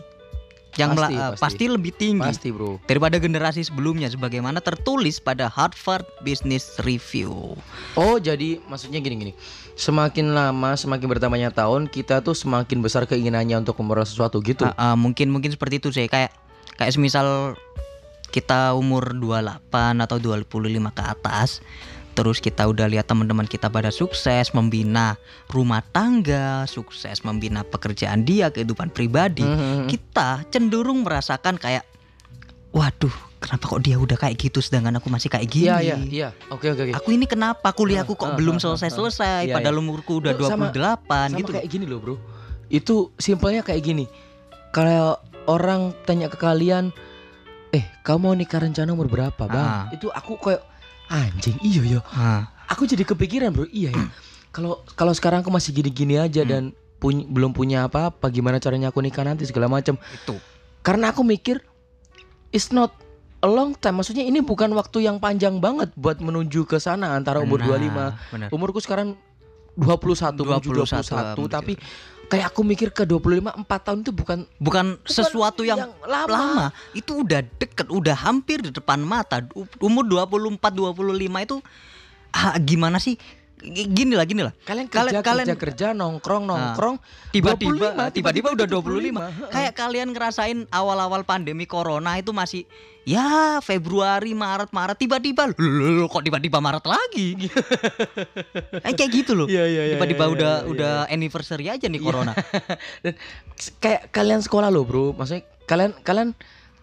Yang Pasti, mela- eh, pasti. pasti lebih tinggi Pasti bro. daripada generasi sebelumnya sebagaimana tertulis pada Harvard Business Review. Oh jadi maksudnya gini-gini Semakin lama semakin bertambahnya tahun Kita tuh semakin besar keinginannya untuk memperoleh sesuatu gitu Ah, ah, mungkin mungkin seperti itu sih kayak kayak semisal kita umur 28 atau 25 ke atas terus kita udah lihat teman-teman kita pada sukses membina rumah tangga, sukses membina pekerjaan dia, kehidupan pribadi. Mhm. Kita cenderung merasakan kayak waduh, kenapa kok dia udah kayak gitu sedangkan aku masih kayak gini. Iya iya iya Oke oke oke Aku ini kenapa kuliahku kok Ah, belum ah, ah, selesai-selesai Iya, padahal iya. umurku udah sama- 28 Sama gitu. kayak gini loh bro Itu simpelnya kayak gini Kalau orang tanya ke kalian Eh kamu mau nikah rencana umur berapa bang Ah. Itu aku kayak Anjing iya ya Ah, Aku jadi kepikiran bro. Iya ya Kalau kalau sekarang aku masih gini-gini aja Hmm. Dan puny- belum punya apa-apa Gimana caranya aku nikah nanti segala macam itu. Karena aku mikir It's not a long time. Maksudnya ini bukan waktu yang panjang banget Buat menuju ke sana Antara umur Nah, 25 benar. Umurku sekarang 21 menuju 21, 21 Tapi kayak aku mikir ke 25 4 tahun itu bukan bukan sesuatu yang, lama. lama. itu udah deket udah hampir di depan mata umur 24 25 itu ah, gimana sih gini lah gini lah. Kalian Kalian- kerja kalian- kerja kerja nongkrong nongkrong tiba-tiba 25, tiba-tiba udah 25 25. kayak kalian ngerasain awal-awal pandemi corona itu masih ya Februari Maret Maret tiba-tiba kok tiba-tiba Maret lagi? Eh, kayak gitu loh. Iya, iya, iya, tiba-tiba iya, udah iya, iya. udah anniversary aja nih corona. Dan kayak kalian sekolah loh, Bro. Maksudnya kalian kalian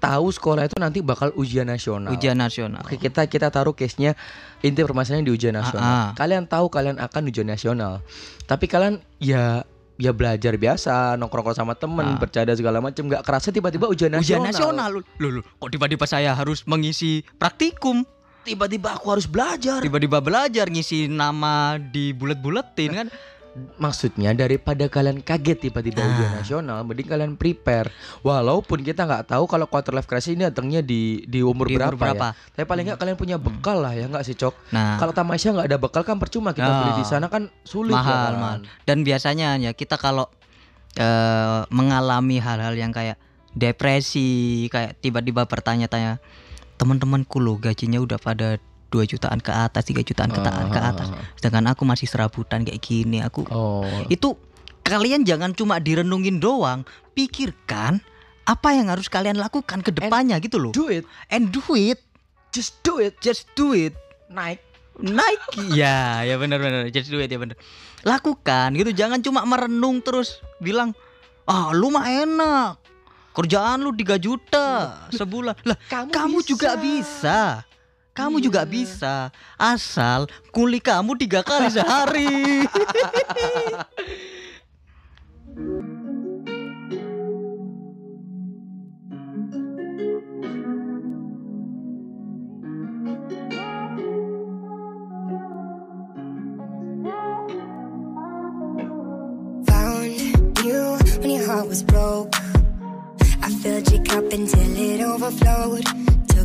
tahu sekolah itu nanti bakal ujian nasional. ujian nasional Oke, kita kita taruh case-nya inti permasalahannya di ujian nasional. Ah, ah. Kalian tahu kalian akan ujian nasional. Tapi kalian ya ya belajar biasa, nongkrong sama temen, Ah. bercanda segala macam, nggak kerasa tiba-tiba ujian ujian nasional. nasional loh, loh, loh, kok tiba-tiba saya harus mengisi praktikum Tiba-tiba aku harus belajar. tiba-tiba belajar ngisi nama di bulet-buletin kan Maksudnya daripada kalian kaget tiba-tiba ujian Ah. nasional, mending kalian prepare. Walaupun kita nggak tahu kalau quarter life crisis ini datangnya di di umur Di berapa, umur berapa. ya. Tapi paling nggak kalian punya bekal lah ya nggak sih cok? nah Kalau tamasya nggak ada bekal kan percuma kita Ah. beli di sana kan sulit mahal ya kan? mahal dan biasanya ya kita kalau eh, mengalami hal-hal yang kayak depresi kayak tiba-tiba bertanya-tanya teman-temanku loh gajinya udah pada 2 jutaan ke atas 3 jutaan ke, ta- ke atas. Ah. sedangkan aku masih serabutan kayak gini aku Oh. itu kalian jangan cuma direnungin doang. Pikirkan apa yang harus kalian lakukan ke depannya gitu loh. Do it, and do it. Just do it, just do it. Naik. naik. Ya ya benar benar. Just do it ya benar. Lakukan gitu jangan cuma merenung terus bilang ah lu mah enak. Kerjaan lu 3 juta sebulan. Lah Kamu, kamu juga bisa kamu juga Iya. bisa asal kuli kamu tiga kali sehari Found you when your heart was broke. I filled your cup until it overflowed.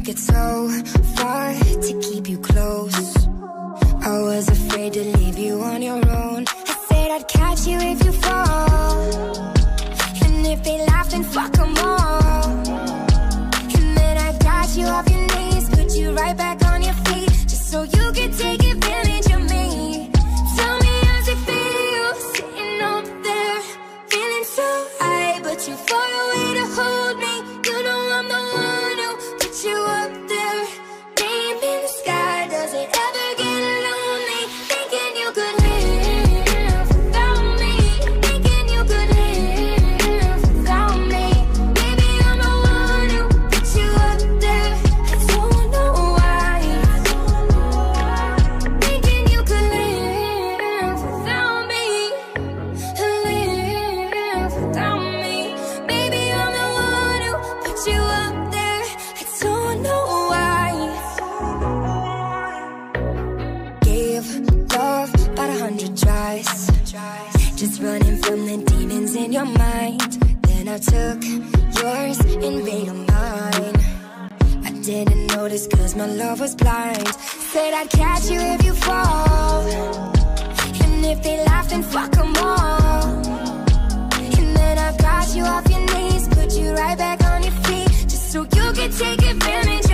Took it so far to keep you close. I was afraid to leave you on your own. I said I'd catch you if you fall. And if they laugh, then fuck 'em all. And then I got you off your knees, put you right back on your feet, just so you could take mind. Made 'em mine. I didn't notice cause my love was blind. Said I'd catch you if you fall. And if they laugh, then fuck 'em all. And then I got you off your knees, put you right back on your feet, just so you could take advantage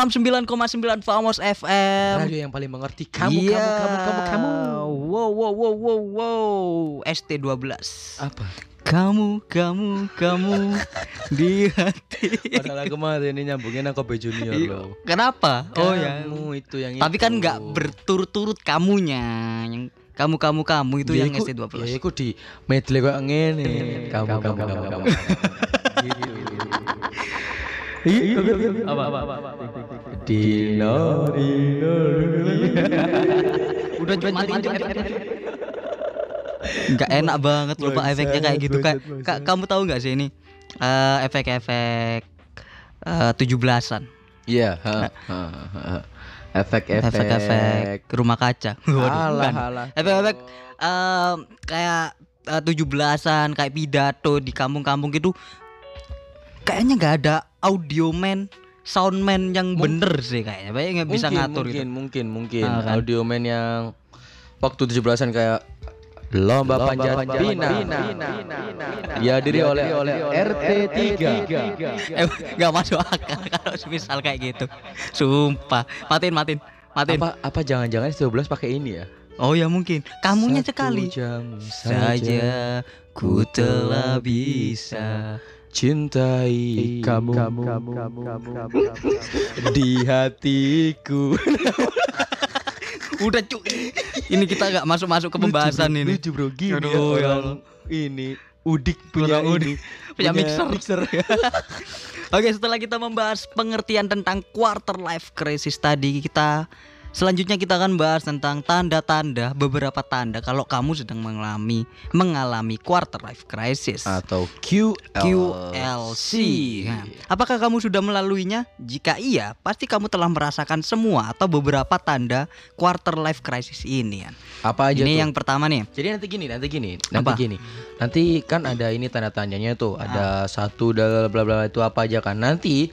69,9 Famos FM. Radio yang paling mengerti kamu, Iya. kamu, kamu, kamu, kamu. Wow, wow, wow, wow, wow. ST12. Apa? Kamu, kamu, kamu di hati. Padahal kemarin ini nyambungin aku Junior loh. Kenapa? Oh ya. Kamu itu yang Tapi kan nggak berturut-turut kamunya. Yang kamu, kamu, kamu itu Ya yang iku- ST12. Ya iku di medley kok ngene. Kamu, kamu, kamu, kamu. Gitu. Iya, apa, apa, apa, apa, Dino, Dino. Udah mati Nggak enak banget loh Pak efeknya kayak gitu. Kak, Kak, kamu tahu nggak sih ini eh, efek-efek eh, 17-an Iya, ha, ha, ha, ha. efek-efek. Efek-efek rumah kaca. Alah, efek-efek em, kayak eh, 17-an kayak pidato di kampung-kampung gitu kayaknya nggak ada audio man sound man yang bener sih kayaknya. Kayaknya nggak bisa mungkin, ngatur mungkin, gitu. mungkin, mungkin. Ah, kan. Audio man yang waktu 17-an kayak Lomba, panjat, pinang, dihadiri oleh oleh RT 3 eh nggak masuk akal kalau misal kayak gitu. Sumpah. Matiin matiin matiin. Apa apa jangan-jangan 12 pakai ini ya? oh ya mungkin. Kamunya Satu sekali. jam saja saja ku telah bisa cintai kamu, di hatiku. udah cu ini kita nggak masuk masuk ke pembahasan ini. Lucu bro, gini Aduh, ya orang ini Udik punya Orang ini. Punya mixer. Oke, setelah kita membahas pengertian tentang quarter life crisis tadi, kita selanjutnya kita akan bahas tentang tanda-tanda beberapa tanda kalau kamu sedang mengalami mengalami quarter life crisis. atau QLC. QLC. Nah, apakah kamu sudah melaluinya? Jika iya, pasti kamu telah merasakan semua atau beberapa tanda quarter life crisis ini. Apa aja Ini tuh? yang pertama nih. Jadi nanti gini, nanti gini, nanti Apa? gini. Nanti kan ada ini tanda tanyanya tuh, Ah. ada satu bla bla bla itu apa aja kan. Nanti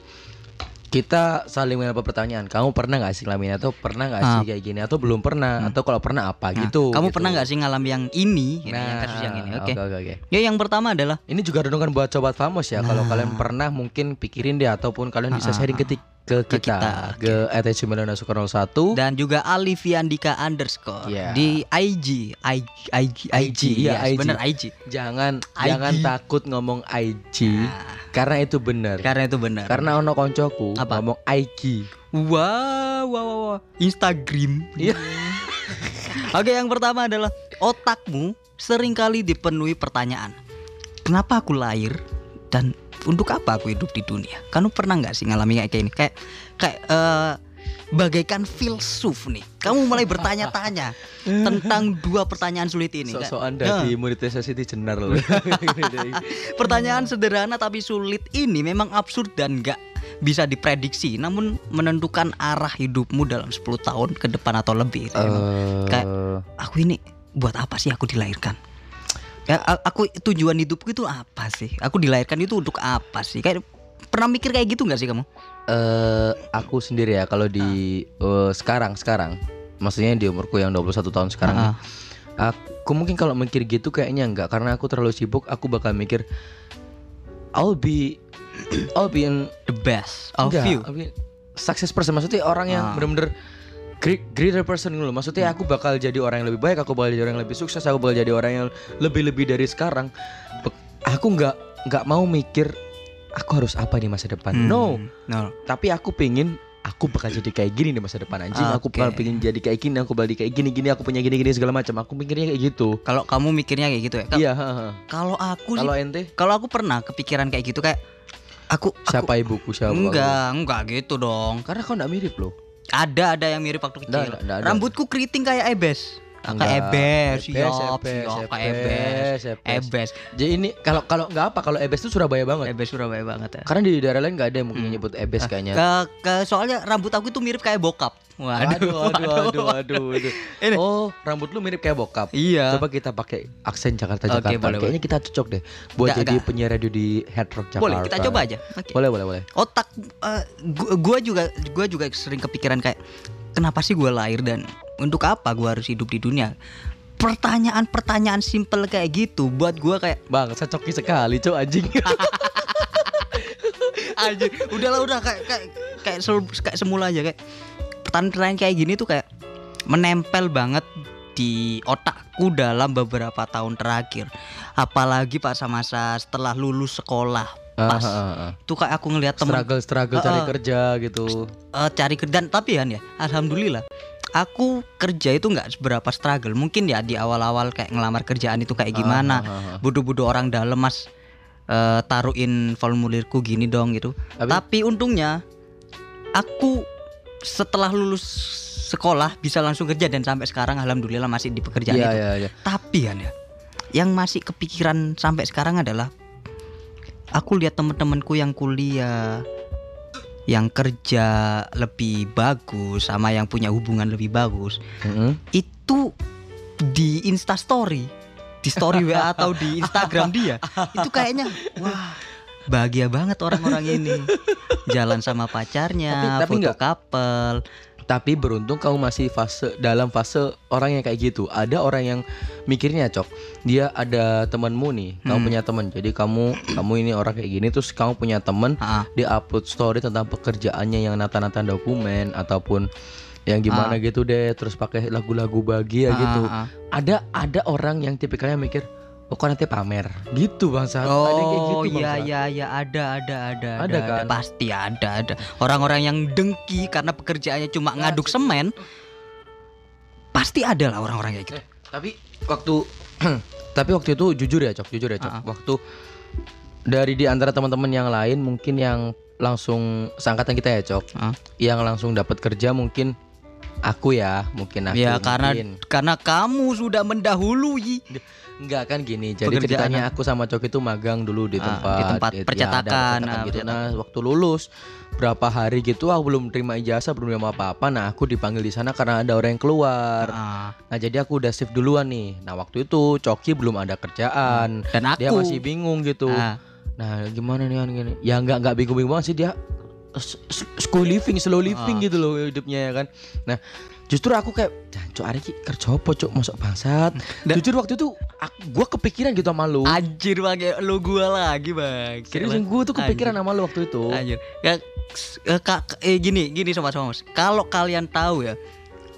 kita saling menjawab pertanyaan. Kamu pernah nggak sih ngalamin atau pernah nggak sih Ah. kayak gini atau belum pernah atau kalau pernah apa Nah, gitu. kamu gitu. pernah nggak sih ngalami yang ini? Ini, Nah, yang kasus yang ini. Oke. oke oke oke. Ya yang pertama adalah Ini juga renungan buat sobat famos ya. Kalau kalian pernah mungkin pikirin deh ataupun kalian bisa Nah. Ah, sharing ke, ti- ke Ke kita, kita, ke @901 dan juga Alifiandika underscore Iya. di IG, IG, IG, IG, iya, yes, IG. bener IG. Jangan IG. jangan takut ngomong IG Nah, karena itu benar. karena itu benar. Karena ono koncoku Apa? ngomong IG. Wow, wow, wow, wow. Instagram. Iya. Oke, yang pertama adalah otakmu sering kali dipenuhi pertanyaan. Kenapa aku lahir dan untuk apa aku hidup di dunia? Kamu pernah nggak sih ngalami kayak gini? Kayak kayak eh, bagaikan filsuf nih. Kamu mulai bertanya-tanya tentang dua pertanyaan sulit ini. Kayak, Sok-sokan "Nah, dari monetisasi di jenar loh. Pertanyaan sederhana tapi sulit ini memang absurd dan nggak bisa diprediksi namun menentukan arah hidupmu dalam 10 tahun ke depan atau lebih Bang? kayak aku ini buat apa sih aku dilahirkan? Ya aku tujuan hidupku itu apa sih? Aku dilahirkan itu untuk apa sih? Kayak pernah mikir kayak gitu nggak sih kamu? Eh aku sendiri ya kalau di eh, sekarang sekarang maksudnya di umurku yang 21 tahun sekarang nih, aku mungkin kalau mikir gitu kayaknya enggak karena aku terlalu sibuk aku bakal mikir I'll be I'll be in the best. Of enggak, you success person. Maksudnya orang yang Ah. bener-bener great, greater person gitu loh. Maksudnya aku bakal jadi orang yang lebih baik aku bakal jadi orang yang lebih sukses aku bakal jadi orang yang lebih-lebih dari sekarang. Aku nggak nggak mau mikir aku harus apa di masa depan. Hmm, no. No. Tapi aku pengen aku bakal jadi kayak gini di masa depan anjing. Aku Oke. bakal pengen jadi kayak gini aku bakal kayak gini gini aku punya gini gini segala macam. Aku mikirnya kayak gitu. Kalau kamu mikirnya kayak gitu ya iya kalau aku kalau ente? kalau aku pernah kepikiran kayak gitu kayak aku, aku siapa ibuku? Siapa aku? enggak enggak gitu dong. Karena kau nggak mirip loh. Ada ada yang mirip waktu kecil. rambutku keriting kayak ebes Kayak ebes siap siap kayak ebes, ebes jadi ini kalau kalau nggak apa kalau ebes itu Surabaya banget ebes Surabaya banget ya karena di daerah lain nggak ada yang mungkin Hmm. nyebut ebes kayaknya ke, ke soalnya rambut aku itu mirip kayak bokap waduh Aduh, aduh, aduh, aduh, aduh. Ini. Oh, rambut lu mirip kayak bokap. iya Coba kita pakai aksen Jakarta Jakarta. boleh, Kayaknya kita cocok deh buat Nggak, jadi nggak. penyiar radio di Hard Rock Jakarta. boleh kita coba aja Oke. Boleh, boleh, boleh. otak eh, gua, gua juga gua juga sering kepikiran kayak kenapa sih gua lahir dan untuk apa gua harus hidup di dunia pertanyaan-pertanyaan simple kayak gitu buat gua kayak Bang, cocoki sekali, cok anjing. Anjir, udahlah udah kayak kayak kayak, sel- kayak semula aja kayak pertanyaan-pertanyaan kayak gini tuh kayak menempel banget di otakku dalam beberapa tahun terakhir. Apalagi pas masa setelah lulus sekolah. Pas Ah, ah, ah. tuh kayak aku ngelihat temen struggle struggle cari Ah, ah. kerja gitu. eh, cari kerja dan tapi kan ya alhamdulillah aku kerja itu nggak seberapa struggle mungkin ya di awal-awal kayak ngelamar kerjaan itu kayak gimana Ah, ah, ah. budu-budu orang dalam mas eh, taruhin formulirku gini dong gitu Tapi- tapi, untungnya aku setelah lulus sekolah bisa langsung kerja dan sampai sekarang alhamdulillah masih di pekerjaan Iya, itu iya, iya. tapi kan ya yang masih kepikiran sampai sekarang adalah aku lihat temen-temenku yang kuliah yang kerja lebih bagus sama yang punya hubungan lebih bagus Mm-mm. itu di Insta Story, di Story WA atau di Instagram dia, itu kayaknya wah bahagia banget orang-orang ini. Jalan sama pacarnya, Tapi- tapi foto nggak- couple. Tapi beruntung kamu masih fase dalam fase orang yang kayak gitu. Ada orang yang mikirnya cok, dia ada temanmu nih, kamu Hmm. punya teman. Jadi kamu kamu ini orang kayak gini terus kamu punya teman Ah, dia upload story tentang pekerjaannya yang nata-nata dokumen ataupun yang gimana gitu deh terus pakai lagu-lagu bahagia ah, gitu ah. ada ada orang yang tipikalnya mikir oh kok nanti pamer gitu bangsa ada yang kayak gitu Oh iya bangsa. iya iya ada ada ada Ada kan? pasti ada ada orang-orang yang dengki karena pekerjaannya cuma ngaduk semen pasti ada lah orang-orang kayak gitu. Eh, tapi waktu tapi waktu itu jujur ya cok jujur ya cok Ah. waktu dari di antara teman-teman yang lain mungkin yang langsung seangkatan kita ya cok Ah. yang langsung dapat kerja mungkin aku ya mungkin aku ya karena mungkin. karena kamu sudah mendahului Enggak kan gini, jadi Pekerjaan. ceritanya aku sama Cok itu magang dulu di Ah, tempat di tempat ya, ada percetakan, ah, gitu. percetakan. Nah, waktu lulus berapa hari gitu aku belum terima ijazah, belum terima apa-apa. Nah, aku dipanggil di sana karena ada orang yang keluar. Ah, Nah, jadi aku udah shift duluan nih. Nah, waktu itu Coki belum ada kerjaan. dan aku Dia masih bingung gitu. Ah, Nah, gimana nih gini? Ya nggak nggak bingung-bingung banget sih dia school living, slow living Ah. gitu loh hidupnya ya kan. Nah, justru aku kayak Cok Ari ki kerja apa cok masuk bangsat. Dan- Jujur waktu itu aku, gua kepikiran gitu sama lu. anjir pakai lu gua lagi bang Serius gue tuh kepikiran sama lu waktu itu. Anjir. Ya, eh, kak, eh, gini, gini sobat sobat. Kalau kalian tahu ya,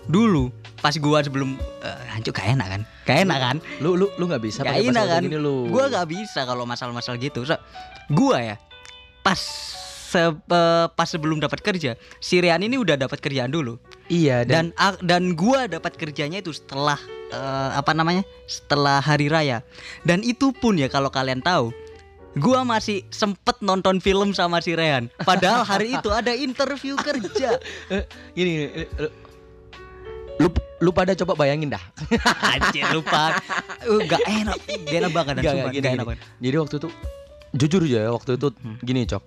dulu pas gua sebelum eh, hancur gak enak kan? Gak enak kan? Lu lu lu nggak bisa Gak pakai enak kan? gini lu. Gua gak bisa kalau masalah-masalah gitu. So, gua ya pas se- eh, pas sebelum dapat kerja, si Rian ini udah dapat kerjaan dulu. Iya dan, Dan dan gua dapat kerjanya itu setelah eh, apa namanya? Setelah hari raya. Dan itu pun ya kalau kalian tahu Gua masih sempet nonton film sama si Rehan Padahal hari itu ada interview kerja Eh, gini, lu, lu pada coba bayangin dah. Anjir lupa uh, Gak enak Gak enak banget dan sumpah, gini, nggak gini. enak banget. Jadi waktu itu jujur aja ya waktu itu Hmm. gini cok.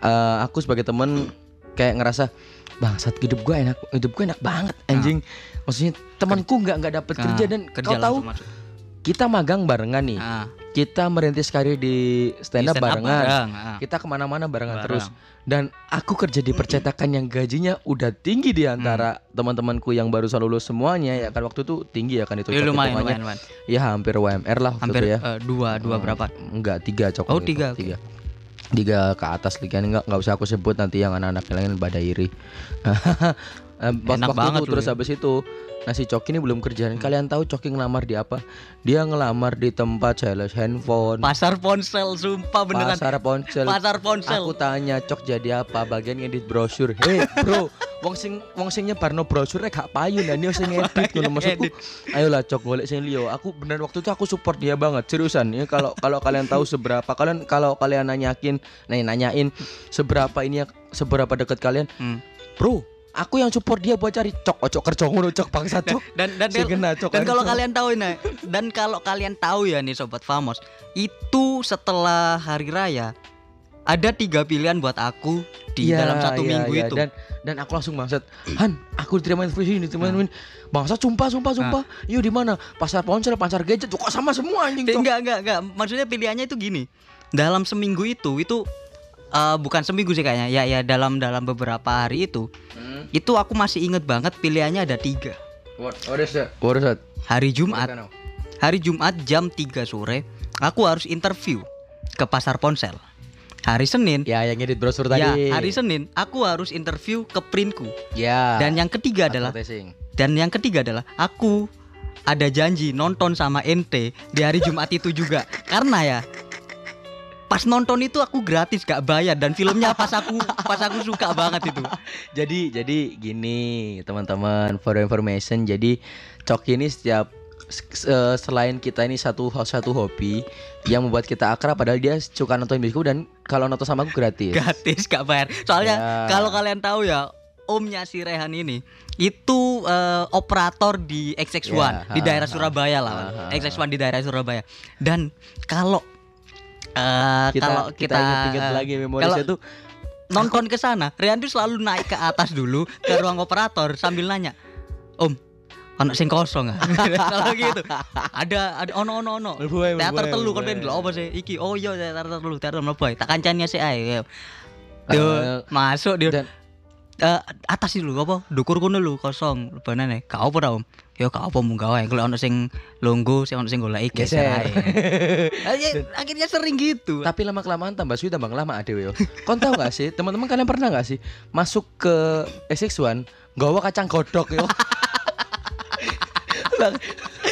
Eh, aku sebagai temen kayak ngerasa bangsat hidup gue enak hidup gue enak banget anjing maksudnya temanku nggak nggak dapet Nah, kerja dan kerja kau tahu kita magang barengan nih Ah, kita merintis karir di stand up, di stand up barengan bareng, ah. kita ke mana-mana barengan Bareng. terus dan aku kerja di percetakan yang gajinya udah tinggi di antara Hmm. teman-temanku yang barusan lulus semuanya ya kan waktu itu tinggi ya kan itu Ya, lumayan, lumayan, lumayan. ya hampir WMR lah waktu Hampir itu ya eh, dua, dua Oh, berapa? enggak tiga cok Oh, itu. tiga, oke. Tiga ke atas lagi kan enggak nggak usah aku sebut nanti yang anak-anak lain pada iri Eh, Enak waktu banget itu terus ya. Habis itu nasi Coki ini belum kerjaan kalian tahu Coki ngelamar di apa dia ngelamar di tempat sales handphone Pasar ponsel, sumpah beneran. pasar ponsel Pasar ponsel. Aku tanya cok jadi apa bagian ngedit brosur. Hei bro, wong sing wong sing nyebarno brosur gak payu lah ini sing ngedit ngono maksudku. Ayolah cok golek sing liyo. Aku bener waktu itu aku support dia banget seriusan. Ya kalau kalau kalian tahu seberapa kalian kalau kalian nanyakin, nah, nanyain seberapa ini seberapa dekat kalian. Hmm. Bro, aku yang support dia buat cari cok ojo kerja ngono cok bangsa cok. dan dan kena, Cok, dan kalau Cok. kalian tahu ini dan kalau kalian tahu ya nih sobat Famos itu setelah hari raya ada tiga pilihan buat aku di Iya, dalam satu iya, minggu iya. itu dan dan aku langsung bangsat Han aku diterima ini diterima ini bangsat sumpah sumpah sumpah yuk di mana pasar ponsel pasar gadget kok sama semua anjing Cok. enggak enggak enggak maksudnya pilihannya itu gini dalam seminggu itu itu eh, bukan seminggu sih kayaknya. Ya ya dalam dalam beberapa hari itu Hmm. itu aku masih inget banget pilihannya ada tiga. What? What is that? What is that? Hari Jumat. Hari Jumat jam 3 sore aku harus interview ke pasar ponsel. Hari Senin. Ya yang edit brosur Ya, tadi hari Senin aku harus interview ke printku. ya. Dan yang ketiga adalah dan yang ketiga adalah aku ada janji nonton sama ente di hari Jumat itu juga. Karena ya pas nonton itu aku gratis gak bayar dan filmnya pas aku pas aku suka banget itu. jadi jadi gini teman-teman for information jadi Coki ini setiap eh, selain kita ini satu satu hobi yang membuat kita akrab padahal dia suka nonton bioskop dan kalau nonton sama aku gratis Gratis gak bayar. Soalnya Ya. kalau kalian tahu ya omnya si Rehan ini itu eh, operator di XX1 Ya, di daerah Surabaya lah. ha, ha, XX1 di daerah Surabaya. Dan kalau eh, kita kalau kita, ingat-ingat eh, lagi memori kalau saya tuh nonton ke sana, Rehan tuh selalu naik ke atas dulu ke ruang operator sambil nanya, "Om, anak sing kosong ah?" Kalau gitu. Ada ada ono ono ono. Teater telu kan lho, apa sih? Iki oh iya teater telu, teater mlebu. Tak kancani sik ae. Yo, Eh, masuk dia. dan- Eh, atas lho apa? Dukur kono lho kosong. Lebanane. Gak apa Om? Ya gak apa munggah wae. Kalau ono sing longgo, sing ono sing goleki geser ae. Ya, Akhirnya sering gitu. Tapi lama kelamaan tambah suwi tambah lama adewe yo. Kon tahu gak sih, teman-teman kalian pernah gak sih masuk ke SX1 gawa kacang godok yo.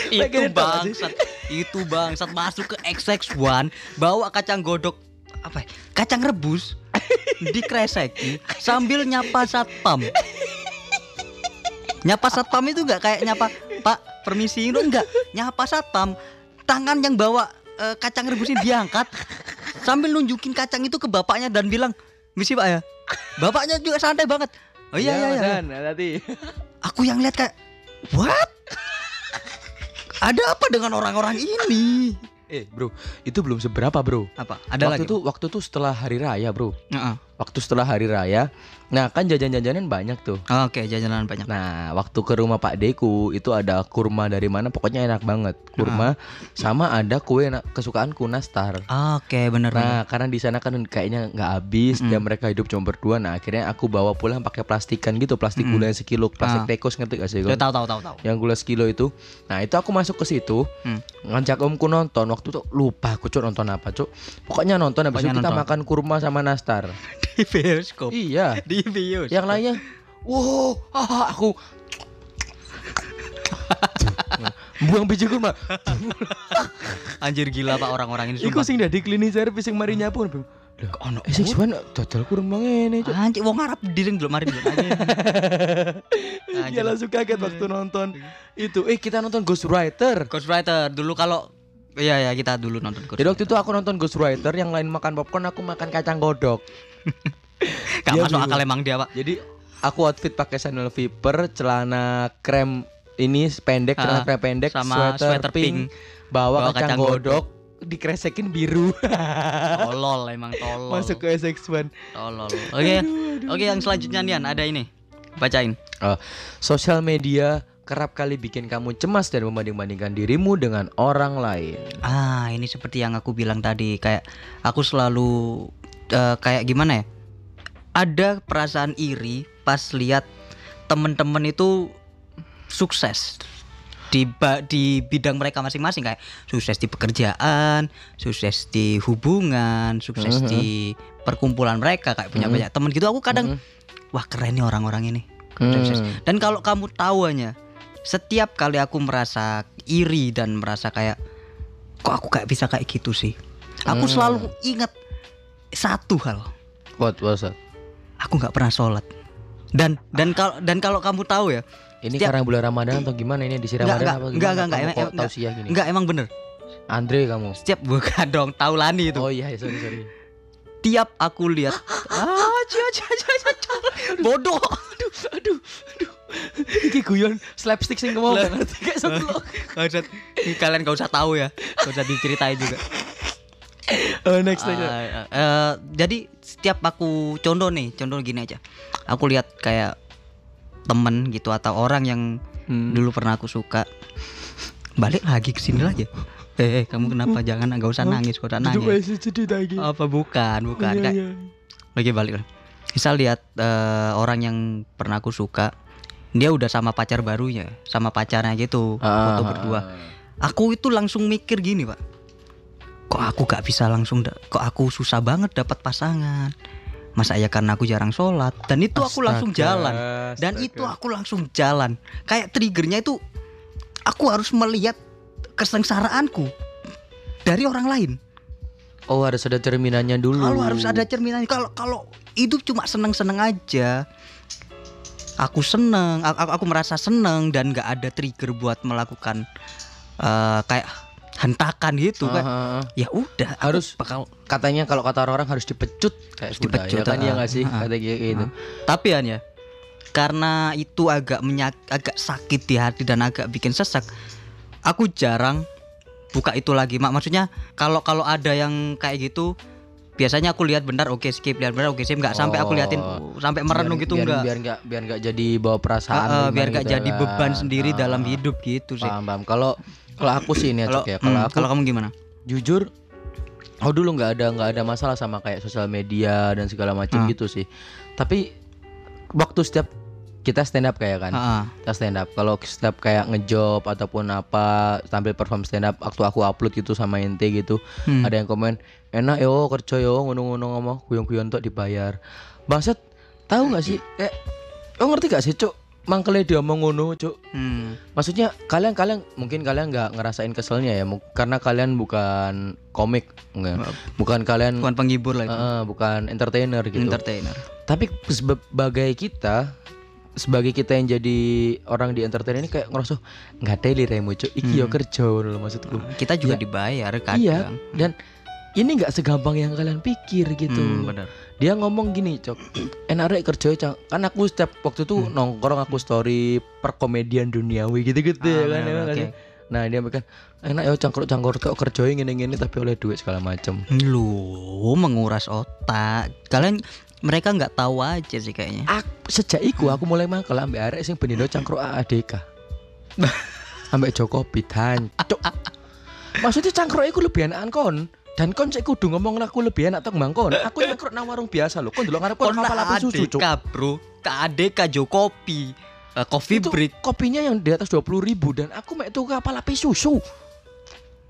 itu bangsat itu bangsat masuk ke XX1 bawa kacang godok apa ya, kacang rebus dikreseki sambil nyapa satpam nyapa satpam itu enggak kayak nyapa pak permisi itu enggak nyapa satpam tangan yang bawa eh, kacang rebus ini diangkat sambil nunjukin kacang itu ke bapaknya dan bilang misi pak ya bapaknya juga santai banget oh iya iya iya Dan nanti. aku yang lihat kayak what ada apa dengan orang-orang ini Eh, Bro, itu belum seberapa, Bro. apa ada waktu lagi itu waktu itu setelah hari raya, Bro. Heeh. Waktu setelah hari raya. Nah, kan jajan-jajanan banyak tuh. oke jajanan banyak Nah, waktu ke rumah Pak Deku itu ada kurma dari mana pokoknya enak banget. Kurma sama ada kue enak kesukaanku nastar. oke bener bener Nah, karena di sana kan kayaknya nggak habis Mm. dan mereka hidup cuma berdua. Nah, akhirnya aku bawa pulang pakai plastikan gitu, plastik Mm. gula yang sekilo, plastik Ah. tekos ngerti gak sih? Tahu tahu tahu tahu Yang gula sekilo itu. Nah, itu aku masuk ke situ, Hmm. ngajak omku nonton. Waktu itu lupa aku cuk nonton apa, cuk. Pokoknya nonton habis itu kita nonton. makan kurma sama nastar. Di bioskop iya. di bioskop Yang lainnya, wow, ah, aku buang biji kurma. anjir gila pak orang-orang ini Iku sing dadi cleaning service sing mari nyapu. Loh, ono eh sing suwen dodol kurma ngene, cuk. anjir wong Arab di sing belum mari aja Dia langsung kaget waktu nonton itu. Eh kita nonton Ghost Rider. Ghostwriter dulu kalau iya ya kita dulu nonton Ghost Jadi waktu itu aku nonton Ghost Rider, yang lain makan popcorn, aku makan kacang godok. Gak Dia masuk bingung. akal emang dia pak Jadi aku outfit pakai sandal Viper, celana krem ini pendek, celana Ah, krem pendek, sama sweater pink. bawa, Bawa kacang, kacang godok. dikresekin biru. Tolol emang tolol. Masuk ke SX1. tolol. Oke. Oke, yang selanjutnya Nian ada ini. Bacain. Oh, sosial media kerap kali bikin kamu cemas dan membanding-bandingkan dirimu dengan orang lain. Ah, ini seperti yang aku bilang tadi, kayak aku selalu eh, kayak gimana ya? Ada perasaan iri pas lihat temen-temen itu sukses di ba- di bidang mereka masing-masing kayak sukses di pekerjaan, sukses di hubungan, sukses Mhm. di perkumpulan mereka kayak punya Mhm. banyak temen gitu. Aku kadang wah keren nih orang-orang ini. Sukses. Hmm. Dan kalau kamu tahu hanya setiap kali aku merasa iri dan merasa kayak kok aku kayak bisa kayak gitu sih. Aku Hmm. selalu ingat satu hal. What was that? Aku nggak pernah sholat. Dan dan kalau dan kalau kamu tahu ya, Ini Setiap- karena bulan Ramadan atau gimana ini di Enggak, Ramadan enggak, apa enggak, gimana? enggak, Kamu enggak, kok enggak. tausiah gini? enggak emang bener. Andre kamu. Setiap bukan dong, tahu lani itu. Oh iya, sorry sorry. Tiap aku lihat ah, cia, cia, cia, cia, cia. bodoh. aduh, aduh, aduh. Iki guyon slapstick sing gak ngerti kayak sebelah. Maksud, kalian gak usah tahu ya, gak usah diceritain juga. Oh, next next. Ah, eh, jadi setiap aku contoh nih, contoh gini aja. Aku lihat kayak temen gitu atau orang yang Hmm. dulu pernah aku suka balik lagi ke sini lagi. Eh, eh, kamu kenapa? Jangan nggak usah nangis, gak usah nangis. Apa bukan? Bukan. Iya, Kayak, iya. lagi balik. Misal lihat eh, orang yang pernah aku suka, dia udah sama pacar barunya, sama pacarnya gitu, Ah, foto berdua. Aku itu langsung mikir gini, Pak. Kok aku gak bisa langsung kok aku susah banget dapat pasangan. Masa ya karena aku jarang sholat dan itu aku langsung Astaga, jalan. Dan astaga. itu aku langsung jalan. Kayak triggernya itu aku harus melihat kesengsaraanku dari orang lain. Oh, harus ada cerminannya dulu. Kalau harus ada cerminan. Kalau kalau hidup cuma seneng-seneng aja. Aku seneng, aku, aku, merasa seneng dan gak ada trigger buat melakukan eh, kayak hentakan gitu kan. Aha. Ya udah, Harus bakal. katanya kalau kata orang-orang harus dipecut kayak kuda, Dipecut, ya kan ya nggak sih ah, kata kayak gitu. Tapi An ya, karena itu agak menyak, agak sakit di hati dan agak bikin sesak. Aku jarang buka itu lagi, mak. Maksudnya kalau kalau ada yang kayak gitu, biasanya aku lihat benar, oke skip, lihat benar, oke skip, nggak sampai aku liatin Oh. sampai merenung Biar- gitu biar, enggak. biar nggak biar nggak jadi bawa perasaan gimana biar nggak gitu jadi kan. beban sendiri Ah, dalam hidup gitu sih. paham paham kalau kalau aku sih ini Kalau Cok, ya kalau aku kalau kamu gimana? jujur aku dulu nggak ada nggak ada masalah sama kayak sosial media dan segala macam Ah. gitu sih tapi waktu setiap kita stand up kayak kan ah. kita stand up kalau setiap kayak ngejob ataupun apa tampil perform stand up waktu aku upload gitu sama ente gitu Hmm. ada yang komen enak yo kerja yo ngono-ngono ngomong guyon-guyon tok dibayar. Bangsat tahu nggak sih? Kayak oh ngerti gak sih cuk? Mangkele dia omong ngono cuk. Hmm. maksudnya kalian kalian mungkin kalian nggak ngerasain keselnya ya karena kalian bukan komik enggak. Bukan kalian Bukan penghibur lah itu. eh, bukan entertainer gitu. Entertainer. tapi sebagai kita sebagai kita yang jadi orang di entertainer ini kayak ngerasa nggak daily remu cuk. Iki yo kerja loh maksudku. Kita juga Ya. dibayar kadang. iya dan ini nggak segampang yang kalian pikir gitu Hmm, benar. dia ngomong gini cok enak rek kerja kan aku setiap waktu itu Hmm. nongkrong aku story perkomedian duniawi gitu gitu ya Ah, kan, ya kan? oke. nah dia bikin enak ya cangkruk cangkruk tok kerja ngene ngene tapi oleh duit segala macem Lu menguras otak. Kalian mereka nggak tahu aja sih kayaknya. aku sejak iku aku mulai mangkel ambek arek sing benindo cangkruk ADK ambek Jokowi cok maksudnya cangkruk iku lebih enakan kon dan kon cek kudu ngomong aku lebih enak tok bang kon aku cangkruk nang warung biasa lho. Kon delok ngarep kon kapal api susu ADK bro, ke ADK Jokopi, Eh, Coffee itu Break. kopinya yang di atas 20 ribu dan aku mek tuh kapal api susu.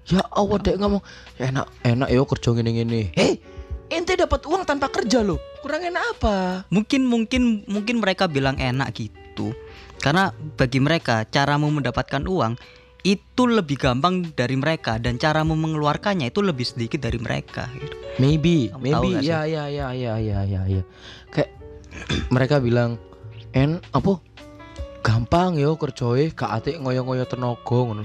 Ya Allah dek ngomong ya enak enak yo kerja gini gini hei ente dapat uang tanpa kerja loh kurang enak apa? Mungkin mungkin mungkin mereka bilang enak gitu. Karena bagi mereka caramu mendapatkan uang itu lebih gampang dari mereka dan caramu mengeluarkannya itu lebih sedikit dari mereka gitu. maybe Kamu maybe. ya ya ya ya ya ya ya. Kayak mereka bilang en apa? Gampang yo kerjoe gak ngoyo-ngoyo tenaga ngono.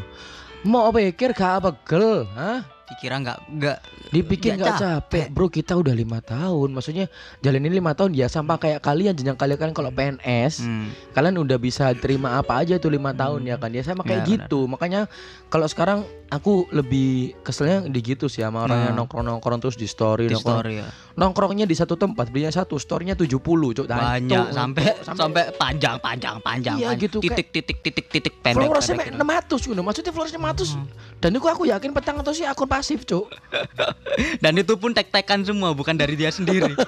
Mau pikir gak apa gel hah dikira nggak nggak Dibikin Nggak nggak capek. bro. Kita udah lima tahun. Maksudnya jalan ini lima tahun ya sama kayak kalian jenjang kalian kan kalau PNS, Hmm. kalian udah bisa terima apa aja tuh lima tahun ya kan ya sama kayak Ya, gitu. Makanya kalau sekarang aku lebih keselnya di gitu sih sama orang yang Nah. nongkrong nongkrong terus di story, di nongkrong. story ya. nongkrongnya di satu tempat belinya satu storynya 70 cuk banyak sampai sampai panjang panjang panjang Iya, panjang. gitu, titik titik titik titik pendek Followersnya pendek mek gitu. 600 gitu. Maksudnya followersnya 600 Dan itu aku yakin petang atau sih akun pasif cuk. Dan itu pun tek-tekan semua bukan dari dia sendiri.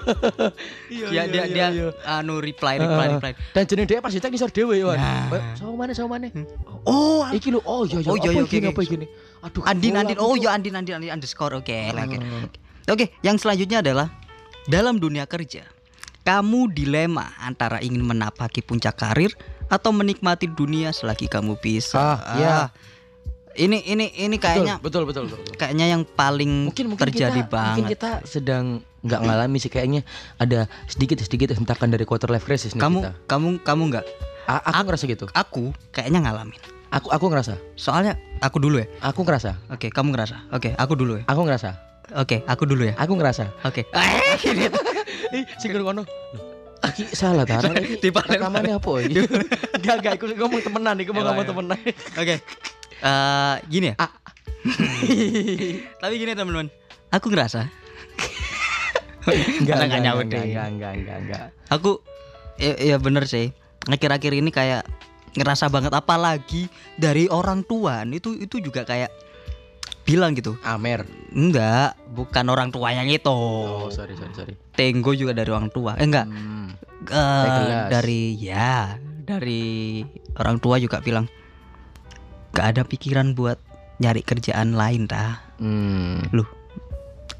Iya, dia dia dia anu reply reply reply. Dan jenis dia pasti ngisor dewe Wan. Nah. Sama mana sama mana oh Iki lu oh iya iya. Oh, iya, apa iya, apa gini Aduh Andin Andin. Oh Cuk. ya Andin Andin Andin underscore. Oke oke oke Hmm. oke yang selanjutnya adalah dalam dunia kerja kamu dilema antara ingin menapaki puncak karir atau menikmati dunia selagi kamu bisa. Ah, iya. Ini ini ini kayaknya betul betul betul, betul. kayaknya yang paling Mungkin mungkin terjadi kita, banget Mungkin kita sedang nggak ngalami sih kayaknya ada sedikit sedikit hentakan dari quarter life crisis nih kamu kita. kamu kamu nggak A- aku ngerasa gitu. aku kayaknya ngalamin Aku aku ngerasa. soalnya aku dulu ya Aku ngerasa. oke kamu ngerasa oke aku dulu ya Aku ngerasa. oke aku dulu ya Aku ngerasa. oke eh Ih, sing. Loh, Iki salah ta. Di Rekamannya apa? Enggak enggak aku ngomong temenan mau Iya, ngomong iya. temenan. Oke. Eh gini ya. Ah. Tapi gini teman-teman. Aku ngerasa Enggak Karena nggak nyaut enggak deh. enggak enggak enggak enggak. aku ya, ya bener sih. Akhir-akhir ini kayak ngerasa banget apalagi dari orang tua itu itu juga kayak bilang gitu. Amer. Enggak, bukan orang tuanya itu. Oh, sorry sorry sorry. Tenggo juga dari orang tua. Eh enggak. Hmm. Gelas. dari ya, dari orang tua juga bilang gak ada pikiran buat nyari kerjaan lain dah. Hmm.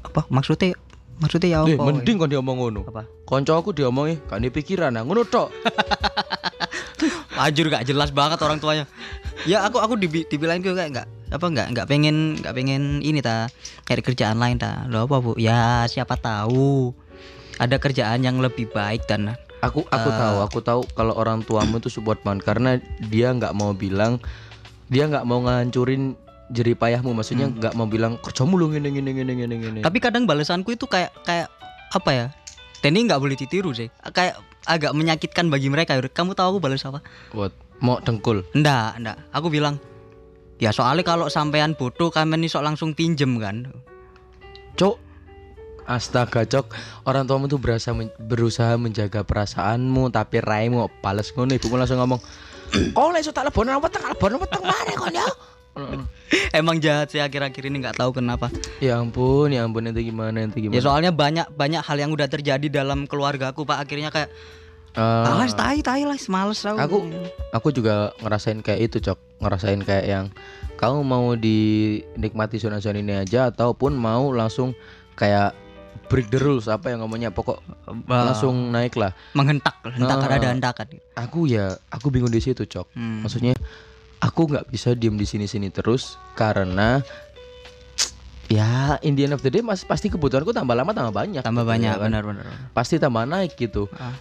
Apa maksudnya maksudnya ya apa? Eh, mending kon diomong ngono. apa? Konco aku diomongi gak ada pikiran nah ngono tok. Anjir gak jelas banget orang tuanya. Ya aku aku dibi dibilang juga kayak nggak apa nggak nggak pengen nggak pengen ini ta cari kerjaan lain ta. Lo apa bu? Ya siapa tahu ada kerjaan yang lebih baik dan Aku aku Eh. tahu, aku tahu kalau orang tuamu itu support banget karena dia nggak mau bilang dia nggak mau ngancurin jeripayahmu maksudnya nggak mau bilang kerjamu lu ngene ngene ngene ngene tapi kadang balasanku itu kayak kayak apa ya? Dan ini nggak boleh ditiru sih. Kayak agak menyakitkan bagi mereka. Kamu tahu aku balas apa? What? Mau dengkul. Enggak, enggak. Aku bilang ya soalnya kalau sampean bodoh kalian ini sok langsung pinjem kan. Cok. Astaga, Cok. Orang tuamu tuh berasa men- berusaha menjaga perasaanmu tapi raimu pales ngono ibumu langsung ngomong, "Oh, lek tak lebono weteng, lebono weteng mana kon ya?" Emang jahat sih akhir-akhir ini nggak tahu kenapa. Ya ampun, ya ampun itu gimana itu Ya gimana. soalnya banyak banyak hal yang udah terjadi dalam keluarga aku pak akhirnya kayak Ah. alas tai tai lah males aku. Aku aku juga ngerasain kayak itu cok ngerasain kayak yang kamu mau dinikmati zona-zona ini aja ataupun mau langsung kayak break the rules apa yang ngomongnya pokok Bah, langsung naik lah menghentak hentakan Ah. ada hentakan. aku ya aku bingung di situ cok Hmm. maksudnya aku nggak bisa diem di sini-sini terus karena ya in the end of the day mas pasti kebutuhanku tambah lama tambah banyak tambah gitu, banyak ya kan? benar-benar. pasti tambah naik gitu Ah.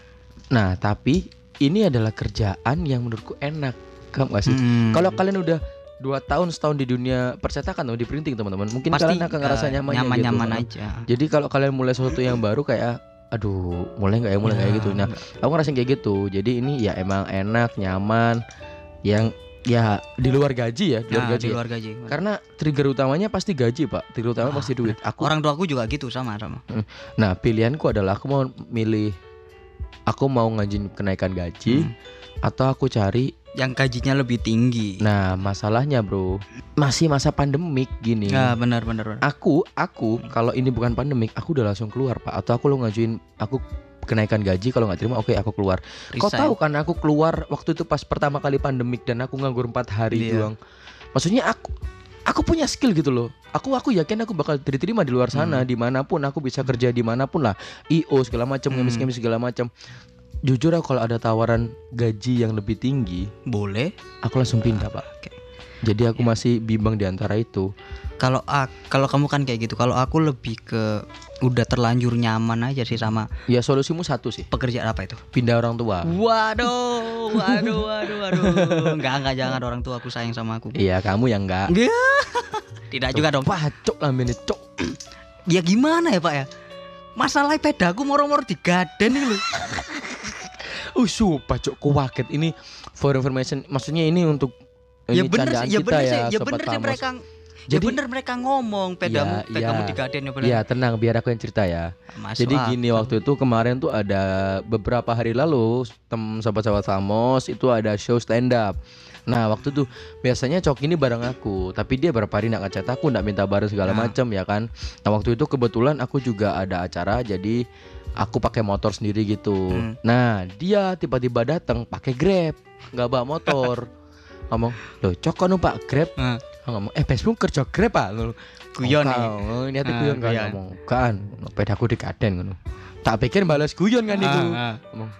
nah tapi ini adalah kerjaan yang menurutku enak kamu gak sih Hmm. Kalau kalian udah dua tahun setahun di dunia percetakan atau di printing teman-teman, mungkin pasti kalian akan ngerasa eh, nyaman nyaman gitu. nyaman Heeh. aja. Jadi kalau kalian mulai sesuatu yang baru kayak aduh, mulai nggak ya, mulai nggak ya gitu. Nah, aku ngerasain kayak gitu. Jadi ini ya emang enak, nyaman yang ya di luar gaji ya, di luar Nah, gaji. di ya. luar gaji. Karena trigger utamanya pasti gaji, Pak. Trigger utamanya Ah, pasti duit. Aku Orang tuaku juga gitu sama sama. Nah, pilihanku adalah aku mau milih aku mau ngajin kenaikan gaji Hmm. atau aku cari Yang gajinya lebih tinggi. Nah, masalahnya, Bro, masih masa pandemik gini. Ya benar benar benar. Aku, aku kalau ini bukan pandemik, aku udah langsung keluar, Pak. Atau aku lo ngajuin aku kenaikan gaji kalau nggak terima, oke aku keluar. Kau Resign. tahu kan aku keluar waktu itu pas pertama kali pandemik dan aku nganggur empat hari Iya. doang. Maksudnya aku aku punya skill gitu loh. Aku aku yakin aku bakal diterima di luar sana, di mana pun aku bisa kerja di mana pun lah. IO segala macam, Hmm. ngemis-ngemis segala macam. Jujur aku kalau ada tawaran gaji yang lebih tinggi, Boleh. aku langsung pindah, Pak. Oke. Jadi aku masih bimbang di antara itu. Kalau kalau kamu kan kayak gitu. Kalau aku lebih ke udah terlanjur nyaman aja sih sama Ya solusimu satu sih, pekerjaan apa itu. pindah orang tua. Waduh, waduh, waduh, waduh. Enggak, enggak jangan orang tua aku sayang sama aku. Iya, kamu yang enggak. Tidak juga dong. Pacok lambene cok. Ya gimana ya, Pak ya? Masalah pedaku moro-moro digaden iki lho. Uh, sumpah cok kuwaget ini for information. Maksudnya ini untuk Ya ini bener candaan sih, ya kita bener sih, ya, ya bener sih mereka Ya Jadi- bener mereka ngomong pedamu Iya, pedamu iya. digaden ya bener. Ya tenang biar aku yang cerita ya. Masuk Jadi akal. gini waktu itu kemarin tuh ada beberapa hari lalu tem sobat-sobat Famos itu ada show stand up. Nah waktu tuh biasanya Cok ini bareng aku, tapi dia berapa hari nggak ngechat aku, nggak minta bareng segala Nah. macam ya kan. Nah waktu itu kebetulan aku juga ada acara, jadi aku pakai motor sendiri gitu. Hmm. Nah dia tiba-tiba datang pakai grab, nggak bawa motor. ngomong, loh Cok kan pak grab? Nah. ngomong, eh Facebook kerja grab pak? Ngono. Guyon Oh, nih. oh, niatnya Ah, guyon kan guyon. ngomong kan pedaku dikaden ngono tak pikir balas guyon kan itu Ah, ah. ngomong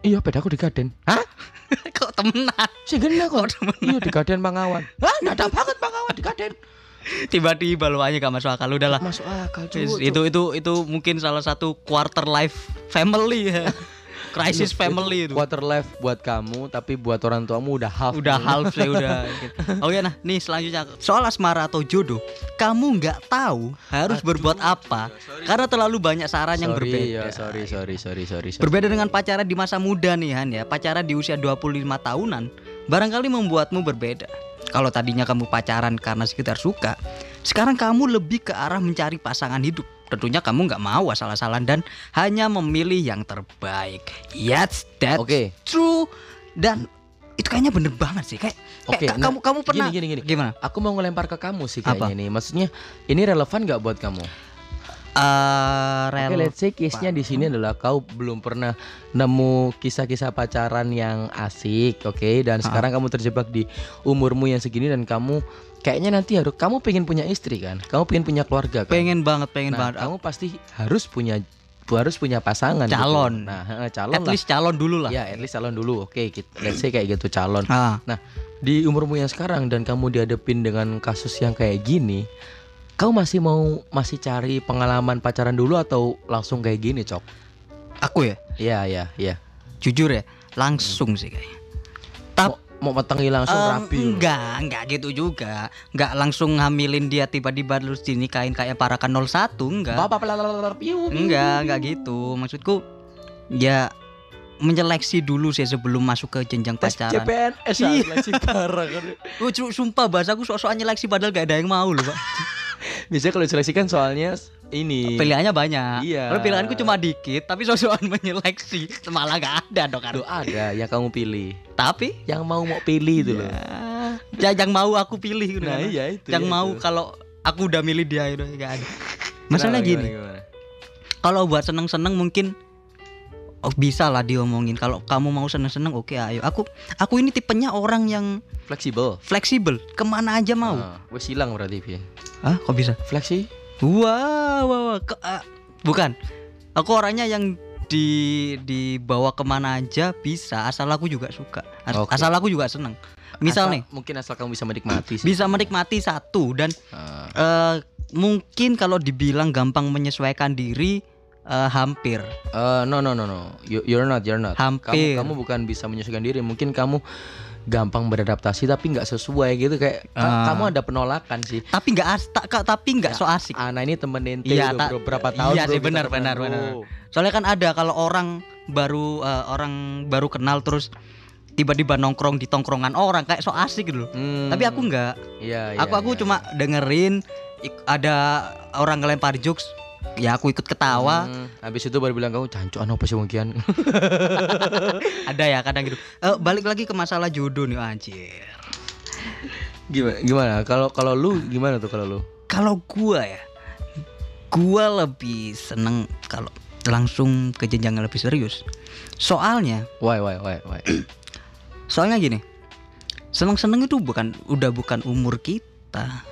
iya pedaku dikaden hah Kok temenan? sih gena kok iya dikaden pangawan hah nggak ada banget pangawan dikaden Tiba-tiba lu aja gak masuk akal udahlah. masuk akal cuy itu itu itu mungkin salah satu quarter life family ya. Crisis family itu. quarter life buat kamu tapi buat orang tuamu udah half Udah half sih udah. gitu. Oh ya nah, nih selanjutnya soal asmara atau jodoh. Kamu nggak tahu harus berbuat apa karena terlalu banyak saran yang sorry berbeda. ya sorry sorry sorry sorry, sorry. Berbeda dengan pacaran di masa muda nih Han ya. Pacaran di usia 25 tahunan barangkali membuatmu berbeda. Kalau tadinya kamu pacaran karena sekitar suka, sekarang kamu lebih ke arah mencari pasangan hidup. Tentunya kamu nggak mau asal-asalan dan hanya memilih yang terbaik. Yes, that's Oke. true. Dan itu kayaknya bener banget sih. Kayak, Oke, kayak nah, kamu kamu pernah gini, gini, gini. gimana? aku mau ngelempar ke kamu sih Apa? kayaknya nih maksudnya ini relevan nggak buat kamu Eh, Oke, rel- let's say case-nya di sini adalah kau belum pernah nemu kisah-kisah pacaran yang asik, oke? Dan sekarang kamu terjebak di umurmu yang segini dan kamu kayaknya nanti harus kamu pengen punya istri kan? Kamu pengen punya keluarga kan? pengen banget, pengen nah, banget. kamu pasti harus punya harus punya pasangan gitu. Calon. Nah, heeh, calon At lah. least calon dulu lah. Ya, at least calon dulu. Oke, kita let's say kayak gitu calon. Ah. Nah, di umurmu yang sekarang dan kamu dihadapin dengan kasus yang kayak gini, kau masih mau masih cari pengalaman pacaran dulu atau langsung kayak gini, Cok? Aku ya, Iya, iya, iya. jujur ya, langsung sih kayaknya. Tap- Mau, petengi langsung Em, rapi. loh. enggak, enggak gitu juga. Enggak langsung hamilin dia tiba-tiba terus dinikahin kayak para kan 01, enggak. Bapak. Enggak, enggak gitu. Maksudku ya menyeleksi dulu sih sebelum masuk ke jenjang Tes pacaran. CPNS Iya. seleksi parah kan. Oh, cu- sumpah bahasa aku sok-sokan nyeleksi padahal gak ada yang mau loh, Pak. Biasanya kalau diseleksi kan soalnya ini. Pilihannya banyak. Iya. Kalau pilihanku cuma dikit, tapi sok-sokan menyeleksi. Malah gak ada dong kan. Ada yang kamu pilih. Tapi Yang mau mau pilih itu loh. ya, yang mau aku pilih Nah, kan. iya itu. yang iya mau kalau aku udah milih dia itu gak ada. Masalahnya gini, kalau buat seneng-seneng mungkin oh bisa lah diomongin. Kalau kamu mau seneng-seneng oke ayo. Aku aku ini tipenya orang yang Fleksibel. fleksibel, ke mana aja mau. Nah, wes hilang berarti Pi. Hah, kok bisa? Fleksi? Wah, wah, wah. Ke- ah, bukan. Aku orangnya yang di dibawa ke mana aja bisa asal aku juga suka As- Oke. asal aku juga seneng misal Asal- nih mungkin asal kamu bisa menikmati sih. bisa menikmati satu dan Ah, eh, mungkin kalau dibilang gampang menyesuaikan diri eh, hampir eh, no no no no. You, you're not, you're not. Hampir. Kamu, kamu bukan bisa menyesuaikan diri. Mungkin kamu gampang beradaptasi tapi nggak sesuai gitu kayak ka- Ah. kamu ada penolakan sih. tapi nggak as ta- ka- tapi nggak so asik Ah, nah ini temen ente Iya, udah tak- bro, berapa tahun iya bro, sih, benar, benar, benar. soalnya kan ada kalau orang baru eh, orang baru kenal terus tiba-tiba nongkrong di tongkrongan orang kayak so asik gitu loh Hmm, tapi aku nggak Iya, iya, aku aku iya. cuma dengerin ada orang ngelempar jokes ya aku ikut ketawa Hmm, habis itu baru bilang kamu cancuan apa sih mungkin? ada ya kadang gitu Eh, balik lagi ke masalah jodoh nih anjir gimana? Gimana? Kalau kalau lu gimana tuh kalau lu? kalau gua ya gua lebih seneng kalau langsung ke jenjang yang lebih serius soalnya Why why why why? soalnya gini seneng-seneng itu bukan udah bukan umur kita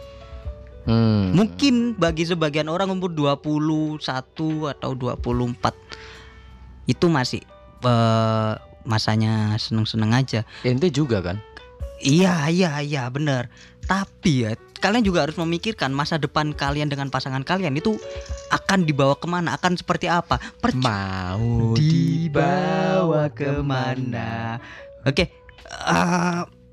Hmm. mungkin bagi sebagian orang umur 21 atau 24 itu masih eh, masanya seneng-seneng aja Ente juga kan? Iya, iya, iya, bener. Tapi ya, kalian juga harus memikirkan masa depan kalian dengan pasangan kalian itu akan dibawa ke mana, akan seperti apa. Perc- Mau dibawa ke mana? Oke, eh, ke-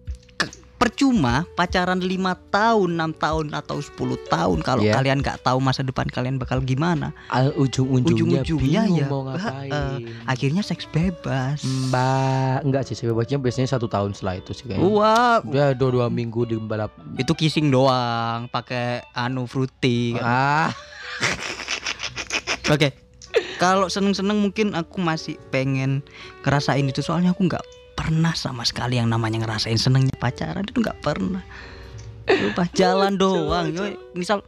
percuma pacaran lima tahun, enam tahun atau 10 tahun kalau Iya. kalian nggak tahu masa depan kalian bakal gimana. Al ujung-ujungnya bingung ya mau ngapain. eh, akhirnya seks bebas. Mbak, enggak sih sebebasnya biasanya satu tahun setelah itu sih kayaknya. Wah, Udah dua, dua minggu di balap. itu kissing doang, pakai anu fruity. kan. Ah, Oke. Kalau seneng-seneng mungkin aku masih pengen ngerasain itu soalnya aku nggak pernah sama sekali yang namanya ngerasain senengnya pacaran itu nggak pernah. Lupa jalan doang. Yoi, Misal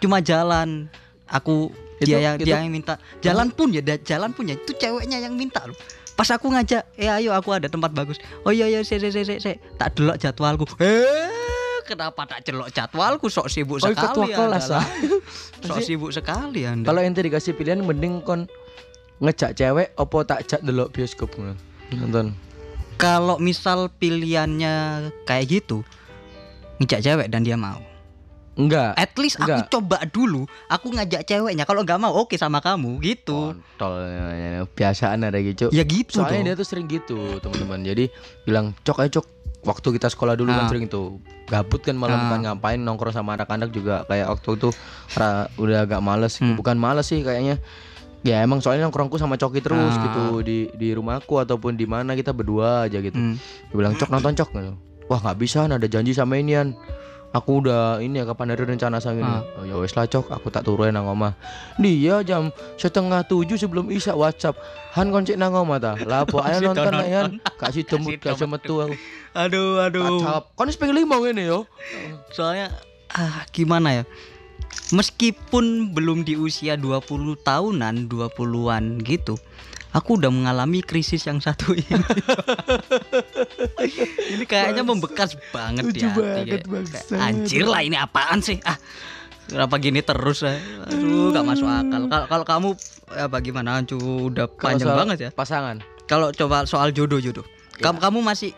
cuma jalan, aku Itu- dia yang itu- dia yang minta. Jalan pun ya, jalan pun ya itu ceweknya yang minta loh. Pas aku ngajak, eh ayo aku ada tempat bagus. Oh iya iya, se se se se, se. tak delok jadwalku. Eh, kenapa tak celok jadwalku? Sok sibuk Oh, sekali. kelas, Anda ah. lah. Sok sibuk sekali Anda. kalau ente dikasih pilihan mending kon ngejak cewek opo tak jak delok bioskop. Nonton. Kalau misal pilihannya kayak gitu ngejak cewek dan dia mau Enggak. at least aku Enggak. coba dulu aku ngajak ceweknya kalau nggak mau oke sama kamu gitu Kontol ya, biasaan ada gitu. ya gitu Soalnya dia dong. tuh sering gitu, teman-teman. Jadi bilang, "Cok, ayo cok." Waktu kita sekolah dulu Ah. kan sering tuh gabut kan malam Ah. kan ngapain nongkrong sama anak-anak juga kayak waktu itu udah agak males Hmm. bukan males sih kayaknya ya emang soalnya nongkrongku sama Coki terus Ah. gitu di di rumahku ataupun di mana kita berdua aja gitu. Hmm. dia bilang cok nonton cok. Gitu. wah nggak bisa ada janji sama inian aku udah ini ya kapan ada rencana sang ini. Ah. oh, ya wes lah cok aku tak turunin nang omah. Dia jam setengah tujuh sebelum isya whatsapp han koncik nang omah ta? Lah apa ayo nonton han kasih temut Kasih kasih metu aku. Aduh aduh. Jawab kon wis pengen lima ini yo. Soalnya ah gimana ya meskipun belum di usia 20 tahunan 20-an gitu aku udah mengalami krisis yang satu ini. Ini kayaknya membekas banget Lucu ya banget, anjir lah ini apaan sih? Ah kenapa gini terus ya? Aduh gak masuk akal. Kalau kalau kamu ya bagaimana? Cu udah panjang soal banget ya. pasangan. Kalau coba soal jodoh jodoh. Kamu kamu masih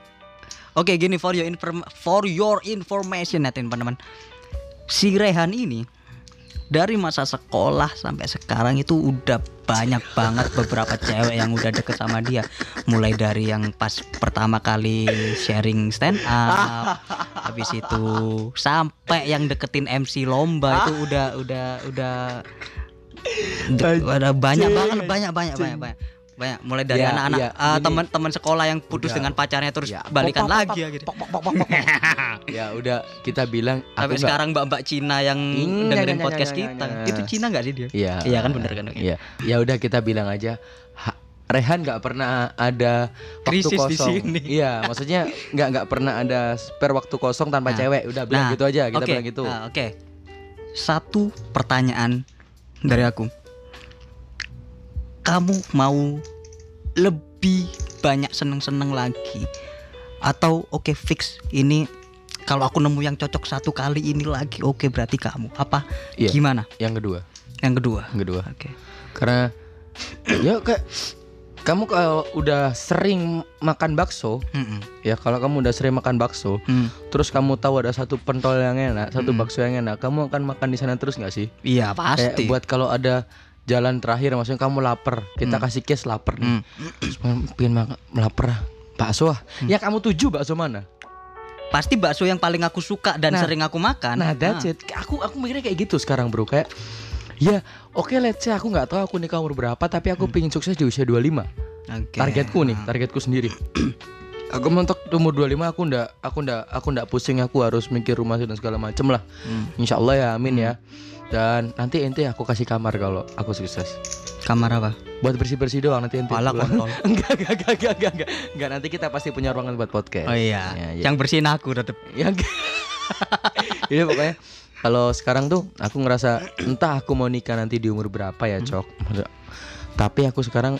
oke gini for your inform for your information ya teman-teman. Si Rehan ini dari masa sekolah sampai sekarang itu udah banyak banget beberapa cewek yang udah deket sama dia. Mulai dari yang pas pertama kali sharing stand up habis itu sampai yang deketin MC lomba itu udah udah udah ada banyak banget banyak banyak banyak banyak banyak mulai dari Ya, anak-anak ya, gini. teman-teman sekolah yang putus Udah. dengan pacarnya terus Ya, balikan lagi ya gitu pok, pok, pok, pok, pok. ya udah kita bilang aku Sampai nggak- sekarang mbak-mbak Cina yang Enggak, dengerin enggak, podcast enggak, kita. enggak. Itu Cina nggak sih dia? Iya. Iya kan bener kan? Oke. Iya. Ya udah kita bilang aja ha- Rehan nggak pernah ada waktu Krisis di kosong. sini. Iya, maksudnya nggak nggak pernah ada spare waktu kosong tanpa Nah. cewek. Udah bilang Nah, gitu aja, kita oke. bilang gitu. Nah, Oke. Satu pertanyaan dari aku. Kamu mau lebih banyak seneng-seneng lagi atau oke fix ini kalau aku nemu yang cocok satu kali ini lagi oke berarti kamu apa Iya. gimana Yang kedua, yang kedua yang kedua. oke Karena ya kayak kamu kalau udah sering makan bakso, Mm-mm. ya kalau kamu udah sering makan bakso, Hmm. terus kamu tahu ada satu pentol yang enak, satu Mm. bakso yang enak, kamu akan makan di sana terus nggak sih? iya Kayak pasti buat kalau ada jalan terakhir maksudnya kamu lapar kita Hmm. kasih case lapar Hmm. nih Terus pengen- makan lapar ah. bakso ah. Yang kamu tuju bakso mana? Pasti bakso yang paling aku suka dan Nah. sering aku makan. Nah that's it. Aku aku mikirnya kayak gitu sekarang bro. Kayak ya oke let's say aku nggak tahu aku nikah umur berapa tapi aku pingin sukses di usia 25 Oke. targetku nih targetku sendiri. Aku mentok umur 25 aku ndak aku ndak aku ndak pusing aku harus mikir rumah dan segala macem lah. Hmm. Insya Allah ya amin ya dan nanti ente aku kasih kamar kalau aku sukses kamar apa buat bersih bersih doang nanti ente Pala kontol. enggak, enggak, enggak, enggak, enggak, enggak, enggak, nanti kita pasti punya ruangan buat podcast. oh iya Ya, ya. yang bersihin aku tetep Yang Iya pokoknya kalau sekarang tuh aku ngerasa entah aku mau nikah nanti di umur berapa ya, Hmm. Cok. Tapi aku sekarang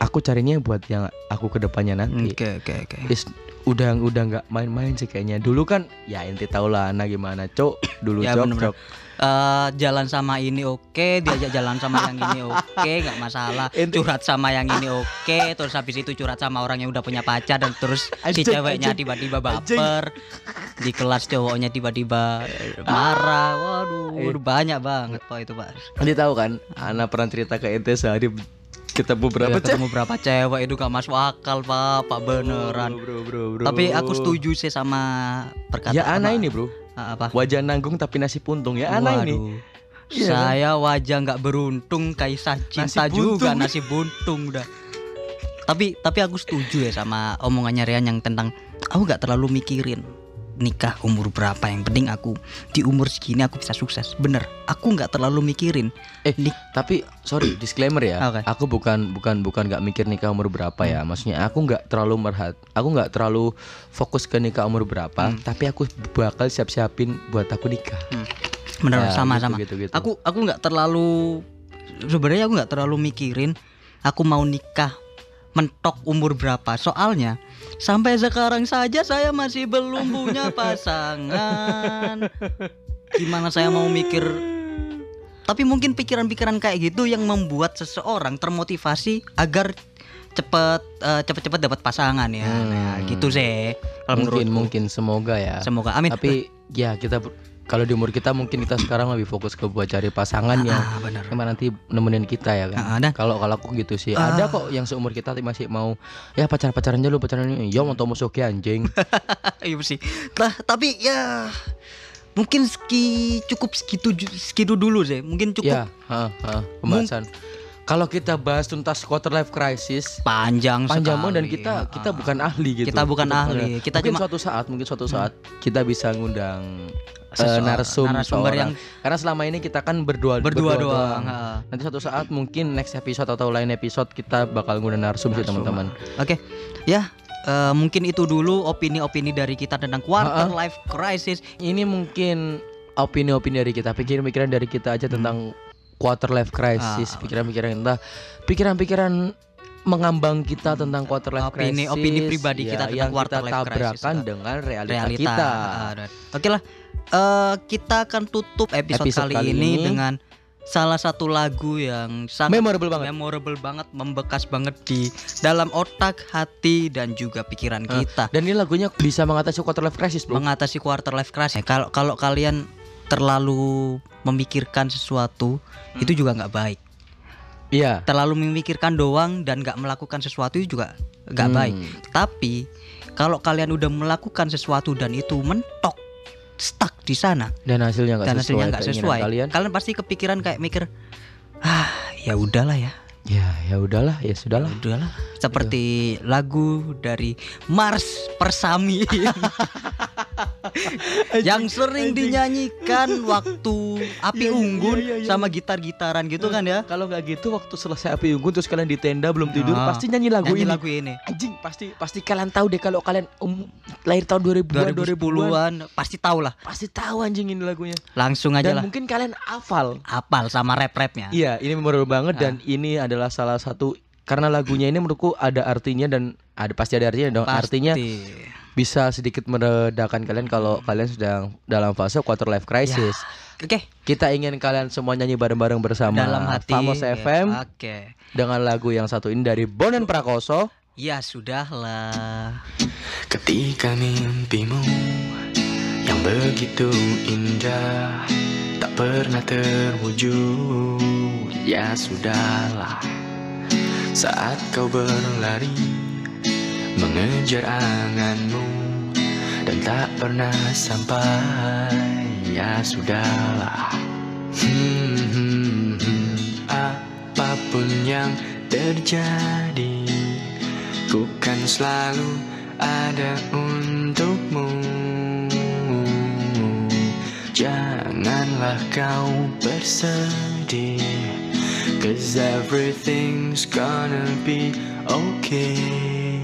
aku carinya buat yang aku ke depannya nanti. oke oke oke. Is, udah udah nggak main-main sih kayaknya. Dulu kan ya ente tau lah anak gimana, Cok. Dulu Ya, Cok. Eh, jalan sama ini oke diajak jalan sama yang ini oke nggak masalah. Ente- curhat sama yang ini oke terus habis itu curhat sama orang yang udah punya pacar dan terus si ceweknya tiba-tiba baper. Di kelas cowoknya tiba-tiba marah. Waduh banyak banget pak itu pak. Ente tahu kan, anak pernah cerita ke ente sehari ketemu berapa Ya, ketemu berapa cewek itu gak masuk akal pak pak beneran bro, bro, bro. tapi aku setuju sih sama perkataan Ya Ana apa- ini bro, Ah, apa wajah nanggung tapi nasib untung ya Ana ini. Iya kan? Saya wajah nggak beruntung, Kaisah cinta Nasib juga buntung. nasib buntung udah. Tapi tapi aku setuju ya sama omongannya Rian yang tentang aku nggak terlalu mikirin nikah umur berapa yang penting aku di umur segini aku bisa sukses bener aku nggak terlalu mikirin Eh, Nik- tapi sorry disclaimer ya. Oke. Aku bukan bukan bukan nggak mikir nikah umur berapa ya. Maksudnya aku nggak terlalu merhat, aku nggak terlalu fokus ke nikah umur berapa. Tapi aku bakal siap-siapin buat aku nikah. bener Ya, sama gitu, sama gitu, gitu. aku aku nggak terlalu sebenarnya aku nggak terlalu mikirin aku mau nikah mentok umur berapa soalnya sampai sekarang saja saya masih belum punya pasangan. Gimana saya mau mikir? Tapi mungkin pikiran-pikiran kayak gitu yang membuat seseorang termotivasi agar cepet eh, cepet-cepet dapat pasangan ya. Nah, Hmm. gitu sih. Kalau mungkin menurutku. mungkin. Semoga ya. semoga. Amin. Tapi ya kita kalau di umur kita mungkin kita sekarang lebih fokus ke buat cari pasangan yang ah, bener emang nanti nemenin kita ya Ah, kan. dan- Kalau kalau aku gitu sih. Ah. Ada kok yang seumur kita tapi masih mau ya pacar-pacaran dulu pacaran ini. Ya mau musuh anjing. Iya sih. Nah, tapi ya mungkin ski cukup segitu segitu dulu sih. Mungkin cukup ya, ha, pembahasan. Kalau kita bahas tuntas quarter life crisis, panjang panjang sekali. banget dan kita kita ah. bukan ahli gitu. Kita bukan ahli. Kita mungkin cuma- suatu saat, mungkin suatu saat kita bisa ngundang eh, Seseorang- narsum narasumber seorang. yang karena selama ini kita kan berdua berdua doang. ah. Nanti suatu saat mungkin next episode atau lain episode kita bakal ngundang narsum sih teman-teman. Oke. Ya, eh, mungkin itu dulu opini-opini dari kita tentang quarter life crisis. Ini mungkin opini-opini dari kita, pikiran-pikiran dari kita aja tentang quarter life crisis. Ah, pikiran-pikiran entah pikiran-pikiran mengambang kita tentang quarter life Opini- crisis, opini pribadi ya, kita tentang yang quarter kita life crisis, tabrakan ah. dengan realita, realita. kita. Ah, dan- Oke lah. Eh, kita akan tutup episode, Episode kali, kali ini, ini. dengan salah satu lagu yang sangat Memorable banget. memorable banget, membekas banget di dalam otak, hati dan juga pikiran Ah, kita. Dan ini lagunya bisa mengatasi quarter life crisis, Bro. Mengatasi quarter life crisis. Kalau kalau kalian terlalu memikirkan sesuatu, Hmm. itu juga nggak baik. Iya. Terlalu memikirkan doang dan nggak melakukan sesuatu itu juga nggak Hmm. baik. Tapi kalau kalian udah melakukan sesuatu dan itu mentok stuck di sana Dan hasilnya nggak sesuai hasilnya keinginan sesuai, kalian. kalian pasti kepikiran kayak mikir, ah ya udahlah ya, Ya, ya udahlah, ya sudahlah. udahlah. Seperti lagu dari Mars Persami yang sering dinyanyikan waktu api iya, unggun iya, iya. sama gitar-gitaran gitu kan ya. Kalau nggak gitu waktu selesai api unggun terus kalian di tenda belum tidur Ah, pasti nyanyi lagu Nyanyi ini. lagu ini. Anjing pasti pasti kalian tahu deh kalau kalian um, lahir tahun 2000-an 2010-an 2010-an pasti tahu lah. pasti tahu anjing ini lagunya. Langsung aja Dan lah. mungkin kalian hafal. Apal sama rap-rapnya. Iya, ini memorable banget dan ini adalah salah satu karena lagunya ini menurutku ada artinya dan ada pasti ada artinya dong. Pasti. Artinya bisa sedikit meredakan kalian kalau kalian sedang dalam fase quarter life crisis. Oke, Kita ingin kalian semua nyanyi bareng-bareng bersama dalam hati. Famos ya. FM Oke. dengan lagu yang satu ini dari Bonen Prakoso. Ya sudahlah. Ketika mimpimu yang begitu indah pernah terwujud, ya sudahlah. Saat kau berlari mengejar anganmu dan tak pernah sampai, ya sudahlah. Hmm, hmm, hmm. apa pun yang terjadi. Ku kan selalu ada untukmu Janganlah kau bersedih Cause everything's gonna be okay.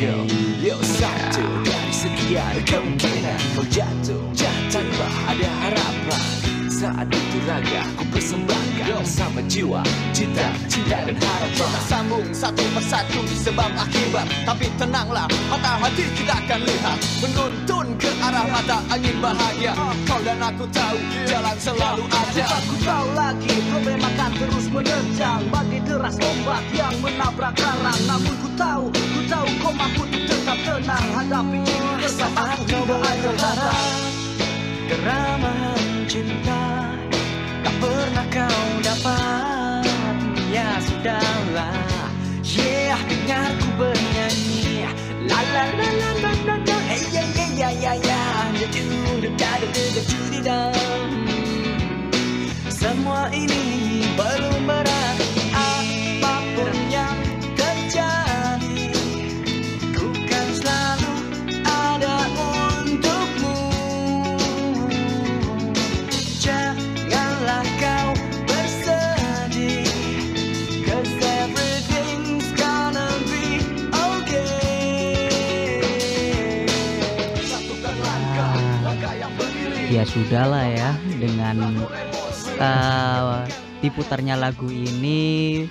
Yo, yo satu dari sekian kemungkinan kau jatuh. Tanpa ada harapan Saat itu raga ku persembahkan Bersama jiwa, cinta, cinta dan harapan. Kita sambung satu persatu sebab akibat. Tapi tenanglah, mata hati kita akan lihat. Menuntun ke arah mata angin bahagia. Kau dan aku tahu, jalan selalu ada. Aku tahu lagi, problem akan terus menerjang Bagi deras ombak yang menabrak karang Namun ku tahu, ku tahu kau mampu tetap tenang. Hadapi ini bersama tidak ada harap Keramahan cinta pernah kau dapat sudahlah ya dengan eh, diputarnya lagu ini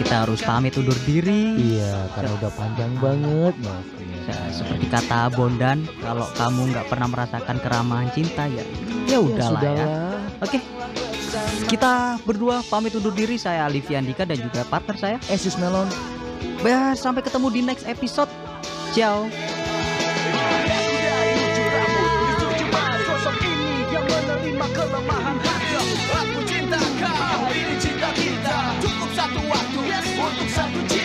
kita harus pamit undur diri. Iya, karena udah panjang banget Mas. Ya, seperti kata Bondan, kalau kamu nggak pernah merasakan keramahan cinta ya, ya udahlah ya. Oke, kita berdua pamit undur diri. Saya Alivia Andika dan juga partner saya. Esis Melon. Ya, sampai ketemu di next episode. Ciao. Untuk satu